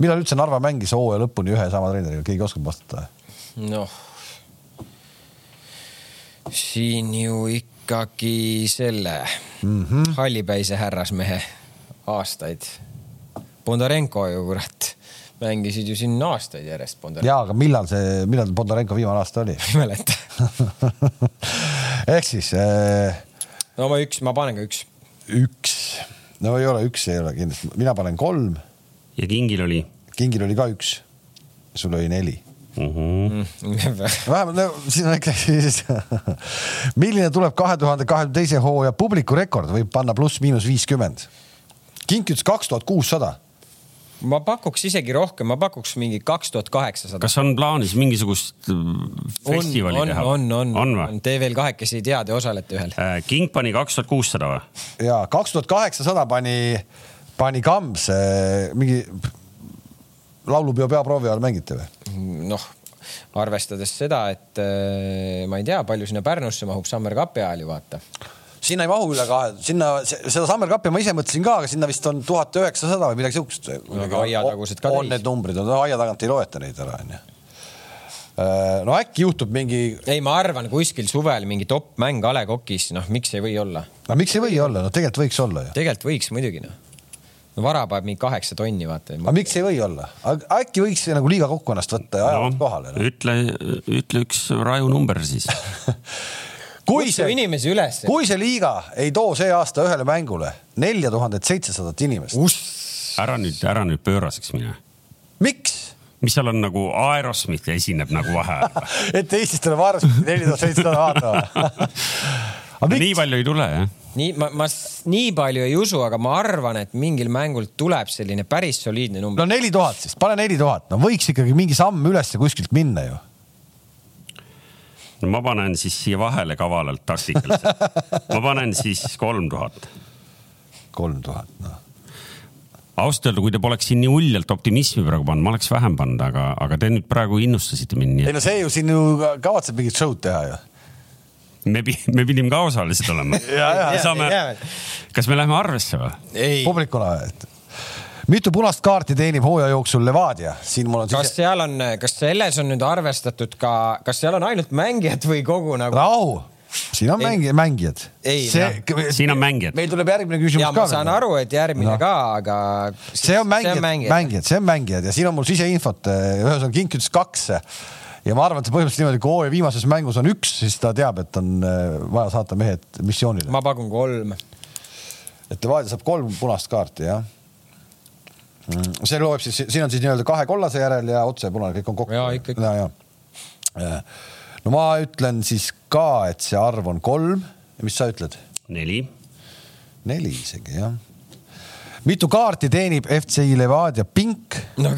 millal üldse Narva mängis hooaja lõpuni ühe sama treeneriga, keegi oskab vastata? noh, siin ju ikkagi selle mm -hmm. hallipäise härrasmehe aastaid. Bondarenko ju kurat, mängisid ju siin aastaid järjest. ja, aga millal see, millal Bondarenko viimane aasta oli? [laughs] ei mäleta [laughs] ehk siis äh.... no ma üks, ma panen ka üks. üks, no ei ole üks, ei ole kindlasti, mina panen kolm ja Kingil oli? Kingil oli ka üks, sul oli neli mm. -hmm. vähemalt no, siin on ikka siis [laughs] milline tuleb kahe tuhande kahekümne teise hooaja publiku rekord, võib panna pluss-miinus viiskümmend. Kink ütles kaks tuhat kuussada ma pakuks isegi rohkem, ma pakuks mingi kaks tuhat kaheksasada. kas on plaanis mingisugust äh, festivali on, teha? on, on, on, on. Te veel kahekesi ei tea, te osalete ühel äh,. King pani kaks tuhat kuussada või? ja kaks tuhat kaheksasada pani pani Kams mingi laulupeo peaproovi ajal mängite või? noh, arvestades seda, et äh, ma ei tea, palju sinna Pärnusse mahub Summer Cupi ajal ju vaata sinna ei mahu üle kahe, sinna seda Summer Cupi ma ise mõtlesin ka, aga sinna vist on tuhat üheksasada või midagi siukest. aga aiatagused ka on need numbrid, no aia tagant ei loeta neid ära, onju. Äh, no äkki juhtub mingi. ei, ma arvan, kuskil suvel mingi top mäng A Le Coq'is, noh, miks ei või olla? no miks ei või olla, no tegelikult võiks olla ju. tegelikult võiks muidugi noh no vara paneb mingi kaheksa tonni, vaata. aga miks ei või olla? äkki võiks nagu liiga kokku ennast võtta ja ajavad no, kohale no?? ütle, ütle üks raju number siis [laughs] kui see, inimesi üles. kui see liiga ei too see aasta ühele mängule nelja tuhandet seitsesadat inimest. ära nüüd, ära nüüd pööraseks mine. miks? mis seal on nagu Aerosmith esineb nagu vaheajal [laughs] et Eestis tuleb Aerosmithi neli tuhat seitsesada vaatama [laughs] nii palju ei tule jah nii ma, ma nii palju ei usu, aga ma arvan, et mingil mängul tuleb selline päris soliidne number. no neli tuhat siis, pane neli tuhat, no võiks ikkagi mingi samm üles kuskilt minna ju. no ma panen siis siia vahele kavalalt taktikaliselt ma panen siis kolm tuhat. kolm tuhat, noh ausalt öelda, kui te poleks siin nii uljalt optimismi praegu pannud, ma oleks vähem pannud, aga, aga te nüüd praegu innustasite mind. ei no see ju siin ju kavatseb mingit show'd teha ju me, me pidime ka osalised olema. [laughs] saame, kas me läheme arvesse või? publikuna, et mitu punast kaarti teenib hooaja jooksul Levadia? siin mul on siis.... kas seal on, kas selles on nüüd arvestatud ka, kas seal on ainult mängijad või kogu nagu? rahu, siin on mängi-, mängijad. See... siin on mängijad. meil tuleb järgmine küsimus ja, ka. ma saan aru, et järgmine no. ka, aga. see on mängijad, mängijad, see on mängijad ja siin on mul siseinfot, ühesõnaga Kink ütles kaks ja ma arvan, et see põhimõtteliselt niimoodi, kui hooaja viimases mängus on üks, siis ta teab, et on äh, vaja saata mehed missioonile. ma pakun kolm. et Levadia saab kolm punast kaarti, jah? Mm, see loeb siis, siin on siis nii-öelda kahe kollase järel ja otse punane, kõik on kokku. ja ikka, ikka. ja, ja. no ma ütlen siis ka, et see arv on kolm. mis sa ütled? neli. neli isegi, jah mitu kaarti teenib FCI Levadia Pink? no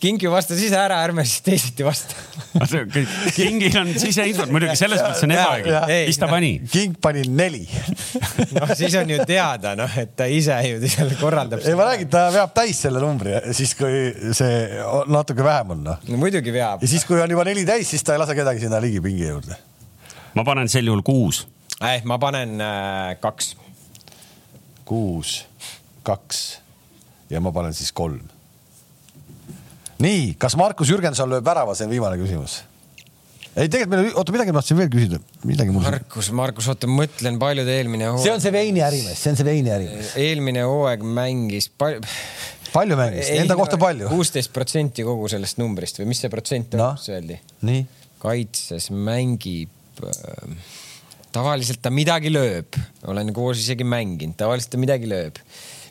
King ju vastas ise ära, ärme siis teisiti vasta [laughs] Kingil on siseinfot muidugi selles mõttes on ebaõige. mis ta pani? King pani neli noh, siis on ju teada, noh, et ta ise ju seal korraldab. ei, ma räägin, ta veab täis selle numbri, siis kui see natuke vähem on, noh. no muidugi veab. ja siis, kui on juba neli täis, siis ta ei lase kedagi sinna ligi pingi juurde. ma panen sel juhul kuus eh,. ma panen äh, kaks. kuus kaks ja ma panen siis kolm. nii, kas Markus Jürgenson lööb värava, see on viimane küsimus. ei, tegelikult meil, oota, midagi ma tahtsin veel küsida, midagi mul. Markus, Markus, oota, mõtlen, palju ta eelmine hooaeg. see on see veini ärimees, see on see veini ärimees. eelmine hooaeg mängis palju palju mängis, enda kohta palju? kuusteist protsenti kogu sellest numbrist või mis see protsent on no,, mis öeldi? kaitses mängib äh, tavaliselt ta midagi lööb, olen koos isegi mänginud, tavaliselt ta midagi lööb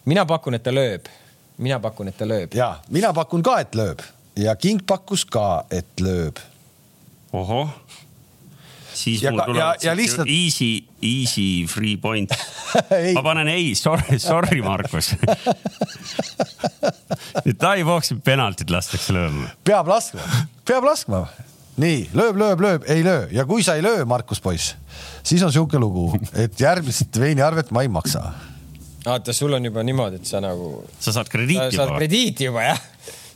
mina pakun, et ta lööb. mina pakun, et ta lööb. ja mina pakun ka, et lööb ja King pakkus ka, et lööb. ohoh. siis Ja mul ka- tulevad ja- ja lihtsalt- easy, easy free point [laughs] Ei. ma panen ei, sorry, sorry, Markus [laughs] nüüd Tai Boksi penaltit lastakse lööma. peab laskma, peab laskma. nii lööb, lööb, lööb, ei löö ja kui sa ei löö, Markus poiss, siis on sihuke lugu, et järgmist veiniarvet ma ei maksa. Vaata, sul on juba niimoodi, et sa nagu, sa saad sa krediiti saad juba. krediiti juba jah.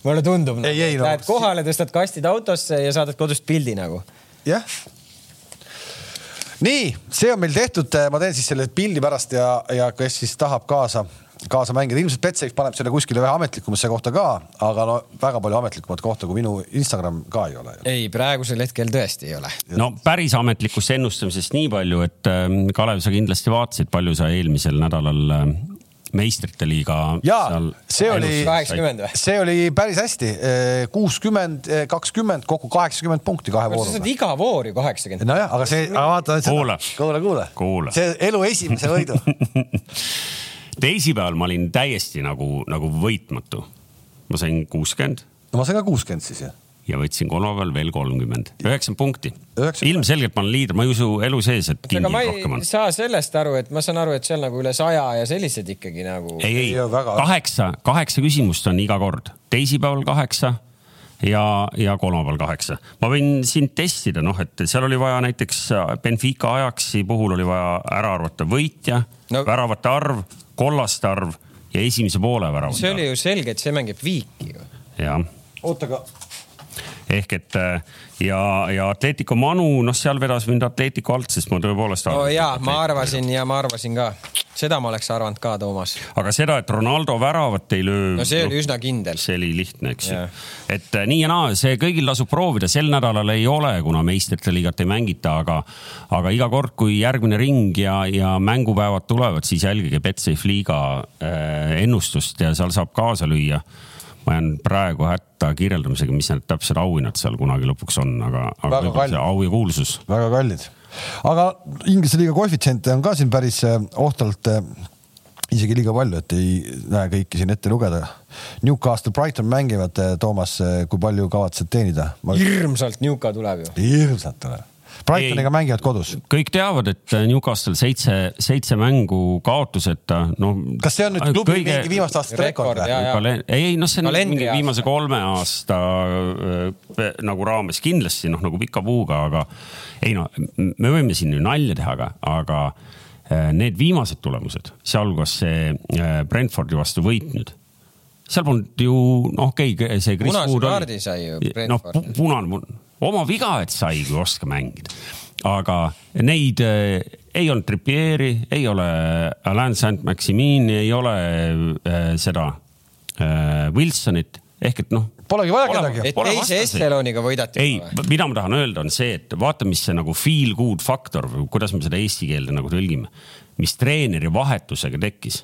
mulle tundub. Ei, ei, no- Lähed kohale, tõstad kastid autosse ja saadad kodust pildi nagu. jah. nii, see on meil tehtud, ma teen siis selle pildi pärast ja, ja kes siis tahab kaasa, kaasa mängida, ilmselt Betsafe paneb selle kuskile vähe ametlikumasse kohta ka, aga no väga palju ametlikumat kohta kui minu Instagram ka ei ole. ei, praegusel hetkel tõesti ei ole. no päris ametlikust ennustamisest nii palju, et ähm, Kalev, sa kindlasti vaatasid, palju sa eelmisel nädalal ähm, meistrite liiga. ja see oli, see oli päris hästi, kuuskümmend, kakskümmend, kokku kaheksakümmend punkti kahe sa vooruga. saad iga voor ju kaheksakümmend. nojah, aga see, aga vaata. Kuule, kuule, Kuule. see elu esimese võidu [laughs] teisipäeval ma olin täiesti nagu, nagu võitmatu. ma sain kuuskümmend no ma sain ka kuuskümmend siis ju. ja võtsin kolmapäeval veel kolmkümmend, üheksakümmend punkti. 90. ilmselgelt ma olen liider, ma ei usu elu sees, et ma rohkem on saa sellest aru, et ma saan aru, et seal nagu üle saja ja sellised ikkagi nagu. ei, ei kaheksa, kaheksa küsimust on iga kord, teisipäeval kaheksa ja, ja kolmapäeval kaheksa. ma võin sind testida, noh, et seal oli vaja näiteks Benfica Ajaxi puhul oli vaja ära arvata võitja no. Väravate arv, kollaste arv ja esimese poole väravate see oli arv. ju selge, et see mängib viiki ju. oota, aga ehk et äh, ja, ja Atletico Manu, noh, seal vedas mind Atletico alt, sest ma tõepoolest. no jaa, ma arvasin ja ma arvasin ka. seda ma oleks arvanud ka, Toomas. aga seda, et Ronaldo väravat ei löö. no see oli üsna kindel. see oli lihtne, eks ju et äh, nii ja naa, see kõigil tasub proovida, sel nädalal ei ole, kuna meistrite liigat ei mängita, aga, aga iga kord, kui järgmine ring ja, ja mängupäevad tulevad, siis jälgige Betsafe liiga äh, ennustust ja seal saab kaasa lüüa ma jään praegu hätta kirjeldamisega, mis need täpsed auhinnad seal kunagi lõpuks on, aga, aga Väga võib-olla see au ja kuulsus väga kallid. aga Inglise liiga koefitsiente on ka siin päris eh, ohtralt eh, isegi liiga palju, et ei näe kõiki siin ette lugeda. Newcastle, Brighton mängivad, eh, Toomas, kui palju kavatsed teenida? hirmsalt Newca tuleb ju. hirmsalt tuleb. Brightoniga mängivad kodus. kõik teavad, et Newcastle seitse, seitse mängu kaotuseta, noh. kas see on nüüd klubi kõige... mingi viimaste aastate rekord või ei, ei noh, see on Kalendri mingi aasta. viimase kolme aasta äh, nagu raames kindlasti noh, nagu pika puuga, aga ei no me võime siin ju nalja teha, aga, aga äh, need viimased tulemused, sealhulgas see äh, Brentfordi vastu võit nüüd seal polnud ju noh, okei okay,, see Chris Punase kaardi sai ju noh Brentford., punane, oma viga, et sai, kui oska mängida. aga neid äh, ei olnud Trippieri, ei ole Alain Saint-Maximini, ei ole äh, seda äh, Wilsonit ehk et noh. Polegi vaja kedagi. et teise Esteloniga võidati ei mida ma tahan öelda, on see, et vaata, mis see nagu feel good faktor või kuidas me seda eesti keelde nagu tõlgime, mis treeneri vahetusega tekkis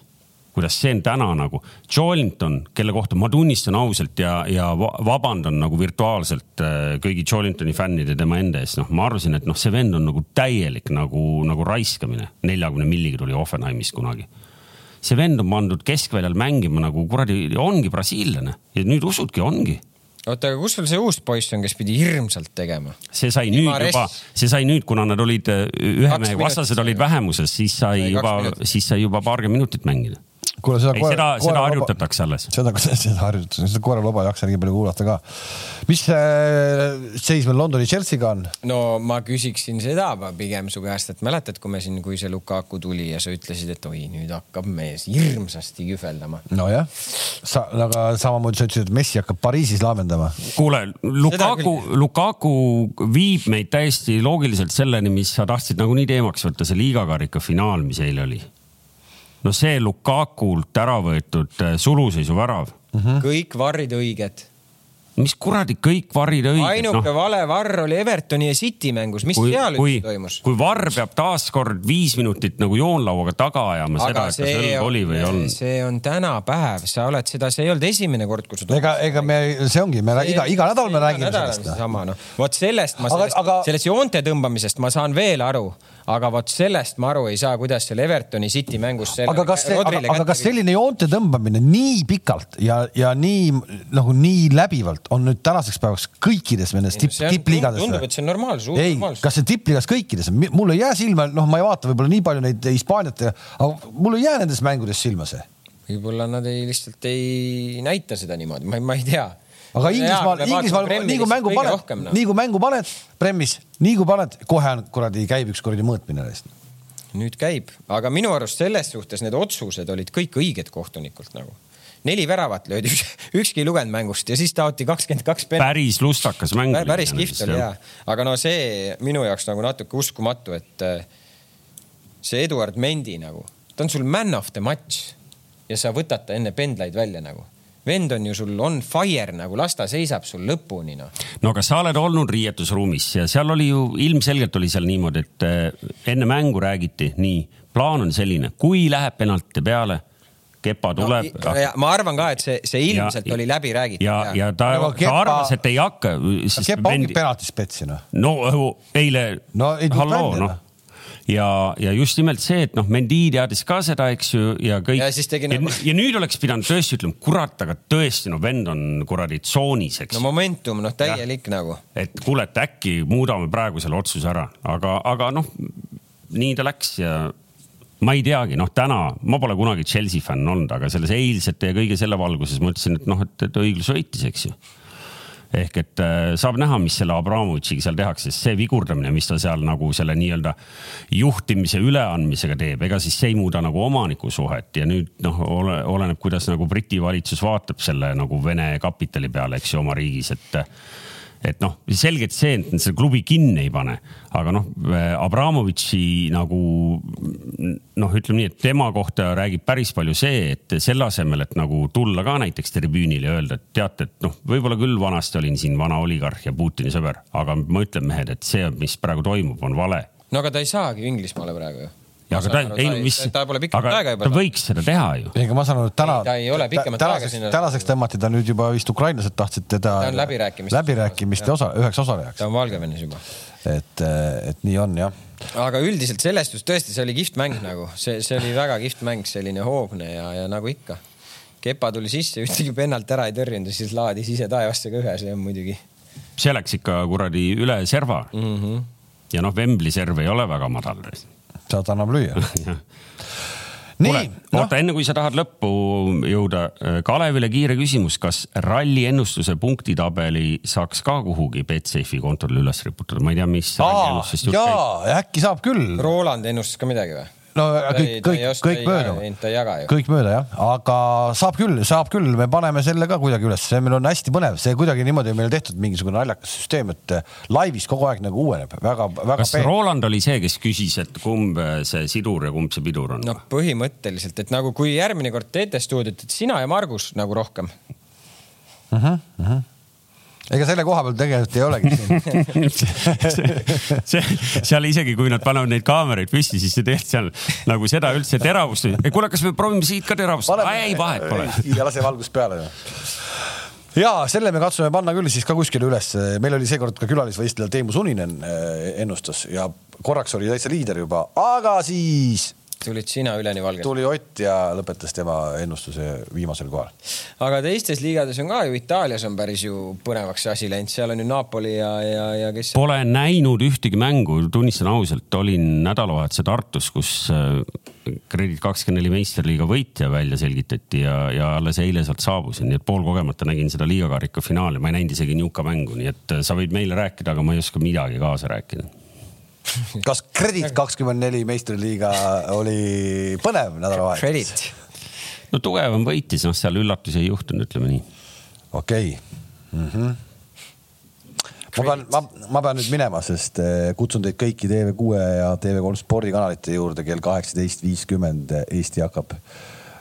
kuidas see on täna nagu, Jolinton, kelle kohta ma tunnistan ausalt ja, ja va- vabandan nagu virtuaalselt äh, kõigi Jolintoni fännide tema enda ees, noh, ma arvasin, et noh, see vend on nagu täielik nagu, nagu raiskamine. neljakümne milliga tuli Offenheimist kunagi. see vend on pandud keskväljal mängima nagu kuradi, ongi brasiillane ja nüüd usudki, ongi oota, aga kus sul see uus poiss on, kes pidi hirmsalt tegema? see sai nüüd Imares. juba, see sai nüüd, kuna nad olid äh, ühe mehe vastased olid vähemuses, siis sai juba siis sai juba paarkümmend minutit mängida. Kuule seda ei, seda, [laughs] seda harjutatakse alles. seda, seda harjutatakse, seda koeraloba ei jaksa nii palju kuulata ka. mis äh, seis meil Londoni Chelsea'ga on? no ma küsiksin seda pigem su käest, et mäletad, kui me siin, kui see Lukaku tuli ja sa ütlesid, et oi, nüüd hakkab mees hirmsasti kühveldama. nojah, sa, aga samamoodi sa ütlesid, et Messi hakkab Pariisis laamendama. kuule, Lukaku, Lukaku viib meid täiesti loogiliselt selleni, mis sa tahtsid nagunii teemaks võtta, see liigakarika finaal, mis eile oli. No see Lukakult ära võetud äh, suluseisu värav, kõik varrid õiged. mis kuradi kõik varrid õiged, ainuke no. vale varr oli Evertoni ja City mängus, mis kui, seal kui üldse toimus?, kui Varr peab taaskord viis minutit nagu joonlauaga taga ajama seda, et kas õlg oli või ei olnud. see on tänapäev, sa oled seda, see ei olnud esimene kord, kui sa ega, ega me, see ongi, me iga, iga nädal me räägime sellest. sama noh, vot sellest ma, Aga- sellest, aga- sellest joonte tõmbamisest ma saan veel aru, aga vot sellest ma aru ei saa, kuidas seal Evertoni City mängus aga kas, aga, aga kas selline joonte tõmbamine nii pikalt ja, ja nii nagu nii läbivalt on nüüd tänaseks päevaks kõikides nendes tipp, tippliigades? tundub, et see on normaalsus. ei, kas see tippliigas kõikides, mul ei jää silma, noh, ma ei vaata võib-olla nii palju neid Hispaaniat, aga mul ei jää nendes mängudes silma see. võib-olla nad ei lihtsalt ei näita seda niimoodi, ma ei, ma ei tea aga Inglismaal, Inglismaal nii kui mängu paned, nii kui mängu paned Premis, nii kui paned, kohe on kuradi, käib üks kuradi mõõtmine neist. nüüd käib, aga minu arust selles suhtes need otsused olid kõik õiged kohtunikult nagu neli väravat löödi, [laughs] ükski ei lugenud mängust ja siis taoti kakskümmend kaks. päris lustakas mäng. päris kihvt oli ja, aga no see minu jaoks nagu natuke uskumatu, et äh, see Eduard Mendi nagu, ta on sul man of the match ja sa võtad ta enne pendlaid välja nagu vend on ju sul on fire nagu, las ta seisab sul lõpuni noh. no aga sa oled olnud riietusruumis ja seal oli ju ilmselgelt oli seal niimoodi, et eh, enne mängu räägiti nii, plaan on selline, kui läheb penalti peale Kepa tuleb no,. ma arvan ka, et see, see ilmselt ja, oli läbi räägitud. ja, ja, ta, no, Kepa, ta arvas, et ei hakka. Kepa ongi penaltispetsi noh. no eile no,, halloo noh ja, ja just nimelt see, et noh, Mendi teadis ka seda, eks ju, ja kõik. ja siis tegi nagu. ja nüüd oleks pidanud tõesti ütlema, kurat, aga tõesti, no vend on kuradi tsoonis, eks. no momentum, noh, täielik ja. nagu. et kuule, et äkki muudame praegu selle otsuse ära, aga, aga noh, nii ta läks ja ma ei teagi, noh, täna ma pole kunagi Chelsea fänn olnud, aga selles eilsete ja kõige selle valguses mõtlesin, et noh, et, et õiglus võitis, eks ju ehk et äh, saab näha, mis selle Abramovitšiga seal tehakse, sest see vigurdamine, mis ta seal nagu selle nii-öelda juhtimise üleandmisega teeb, ega siis see ei muuda nagu omaniku suhet. Ja nüüd noh, ole, oleneb, kuidas nagu Briti valitsus vaatab selle nagu Vene kapitali peale, eks ju, oma riigis, et et noh, selgelt see, et nad selle klubi kinni ei pane, aga noh, Abramovitši nagu noh, ütleme nii, et tema kohta räägib päris palju see, et selle asemel, et nagu tulla ka näiteks tribüünile ja öelda, et teate, et noh, võib-olla küll vanasti olin siin vana oligarh ja Putini sõber, aga ma ütlen, mehed, et see, mis praegu toimub, on vale. no aga ta ei saagi Inglismaale praegu ju ja aga ta, ei no mis, ta pole pikemat aega juba. ta võiks seda teha ju. ei, aga ma saan aru, et täna. ta ei ole pikemat aega sinna. tänaseks tõmmati ta nüüd juba vist ukrainlased tahtsid teda. ta on läbirääkimiste. läbirääkimiste osa, üheks osalejaks. ta on Valgevenes juba. et, et nii on jah. aga üldiselt sellest just tõesti, see oli kihvt mäng nagu, see, see oli väga kihvt mäng, selline hoogne ja, ja nagu ikka. Kepa tuli sisse, ühtegi pennalt ära ei tõrjunud ja siis laadis ise taevasse ka ühe, see on muidugi. see läks ikka kuradi üle serva mm. -hmm. ja noh, Wembley serv ei ole väga madal sealt annab lüüa [laughs] nii, no. oota, enne kui sa tahad lõppu jõuda, äh, Kalevile kiire küsimus, kas ralli ennustuse punktitabeli saaks ka kuhugi Betsafe'i kontole üles riputada, ma ei tea, mis. jaa, äkki saab küll. Roland ennustas ka midagi või? No kõik, kõik, kõik mööda. kõik mööda jah, aga saab küll, saab küll, me paneme selle ka kuidagi üles, see meil on hästi põnev, see kuidagi niimoodi meil tehtud mingisugune naljakas süsteem, et laivis kogu aeg nagu uueneb, väga, väga. kas peen. Roland oli see, kes küsis, et kumb see sidur ja kumb see pidur on? no põhimõtteliselt, et nagu kui järgmine kord teete stuudiot, et sina ja Margus nagu rohkem uh. -huh, uh -huh ega selle koha peal tegelikult ei olegi [laughs] see, seal isegi, kui nad panevad neid kaameraid püsti, siis see tegelikult seal nagu seda üldse teravust. kuule, kas me proovime siit ka teravust? ei, vahet pole. ja lase valgust peale ja selle me katsume panna küll siis ka kuskile üles, meil oli seekord ka külalisvõistleja Teemu Suninen eh, ennustas ja korraks oli täitsa liider juba, aga siis tulid sina üleni valgelt? tuli Ott ja lõpetas tema ennustuse viimasel kohal. aga teistes liigades on ka ju, Itaalias on päris ju põnevaks see asi läinud, seal on ju Napoli ja, ja, ja kes. Pole näinud ühtegi mängu, tunnistan ausalt, olin nädalavahetuse Tartus, kus äh, Kredit kakskümmend neli meistriliiga võitja välja selgitati ja, ja alles eile sealt saabusin, nii et poolkogemata nägin seda liigakarika finaali, ma ei näinud isegi niuka mängu, nii et äh, sa võid meile rääkida, aga ma ei oska midagi kaasa rääkida kas Credit kakskümmend neli meistriliiga oli põnev nädalavahetus? no tugevam võitis, noh, seal üllatusi ei juhtunud, ütleme nii. okei okay. mm. -hmm ma pean, ma, ma pean nüüd minema, sest eh, kutsun teid kõiki TV6 ja TV3 spordikanalite juurde kell kaheksateist viiskümmend. Eesti hakkab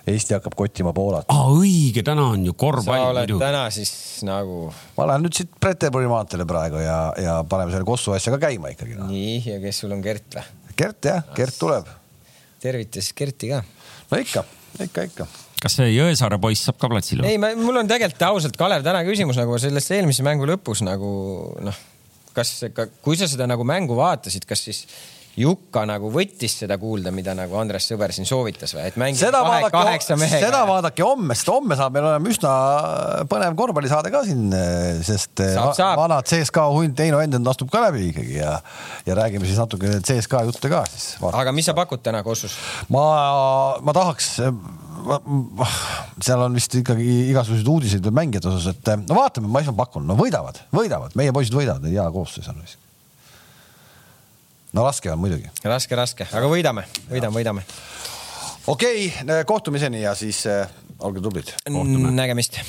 Eesti hakkab kottima Poolat. aa, õige, täna on ju korvpall muidugi. täna siis nagu. ma lähen nüüd siit Preterbury maanteele praegu ja, ja paneme selle Kossu asja ka käima ikkagi no.. nii, ja kes sul on Gert või? Gert jah, Gert tuleb. tervita siis Gerti ka. no ikka, ikka, ikka kas see Jõesaare poiss saab ka platsile? ei, mul on tegelikult ausalt, Kalev, täna küsimus nagu sellest eelmise mängu lõpus nagu noh, kas, kui sa seda nagu mängu vaatasid, kas siis Jukka nagu võttis seda kuulda, mida nagu Andres Sõber siin soovitas või, et mängime seda kahe, vaadake, kaheksa mehega. seda vaadake homme, sest homme saab meil olema üsna põnev korvpallisaade ka siin, sest Saab, saab. vanad CSKA hunt Heino Endend astub ka läbi ikkagi ja, ja räägime siis natuke CSKA jutte ka siis. aga mis sa pakud täna Kossus? ma, ma tahaks seal on vist ikkagi igasuguseid uudiseid mängijate osas, et no vaatame, ma ise pakun, no võidavad, võidavad, meie poisid võidavad, hea koosseis on vist no raske on muidugi. raske, raske, aga võidame, võidame, võidame. okei okay,, kohtumiseni ja siis äh, olge tublid. nägemist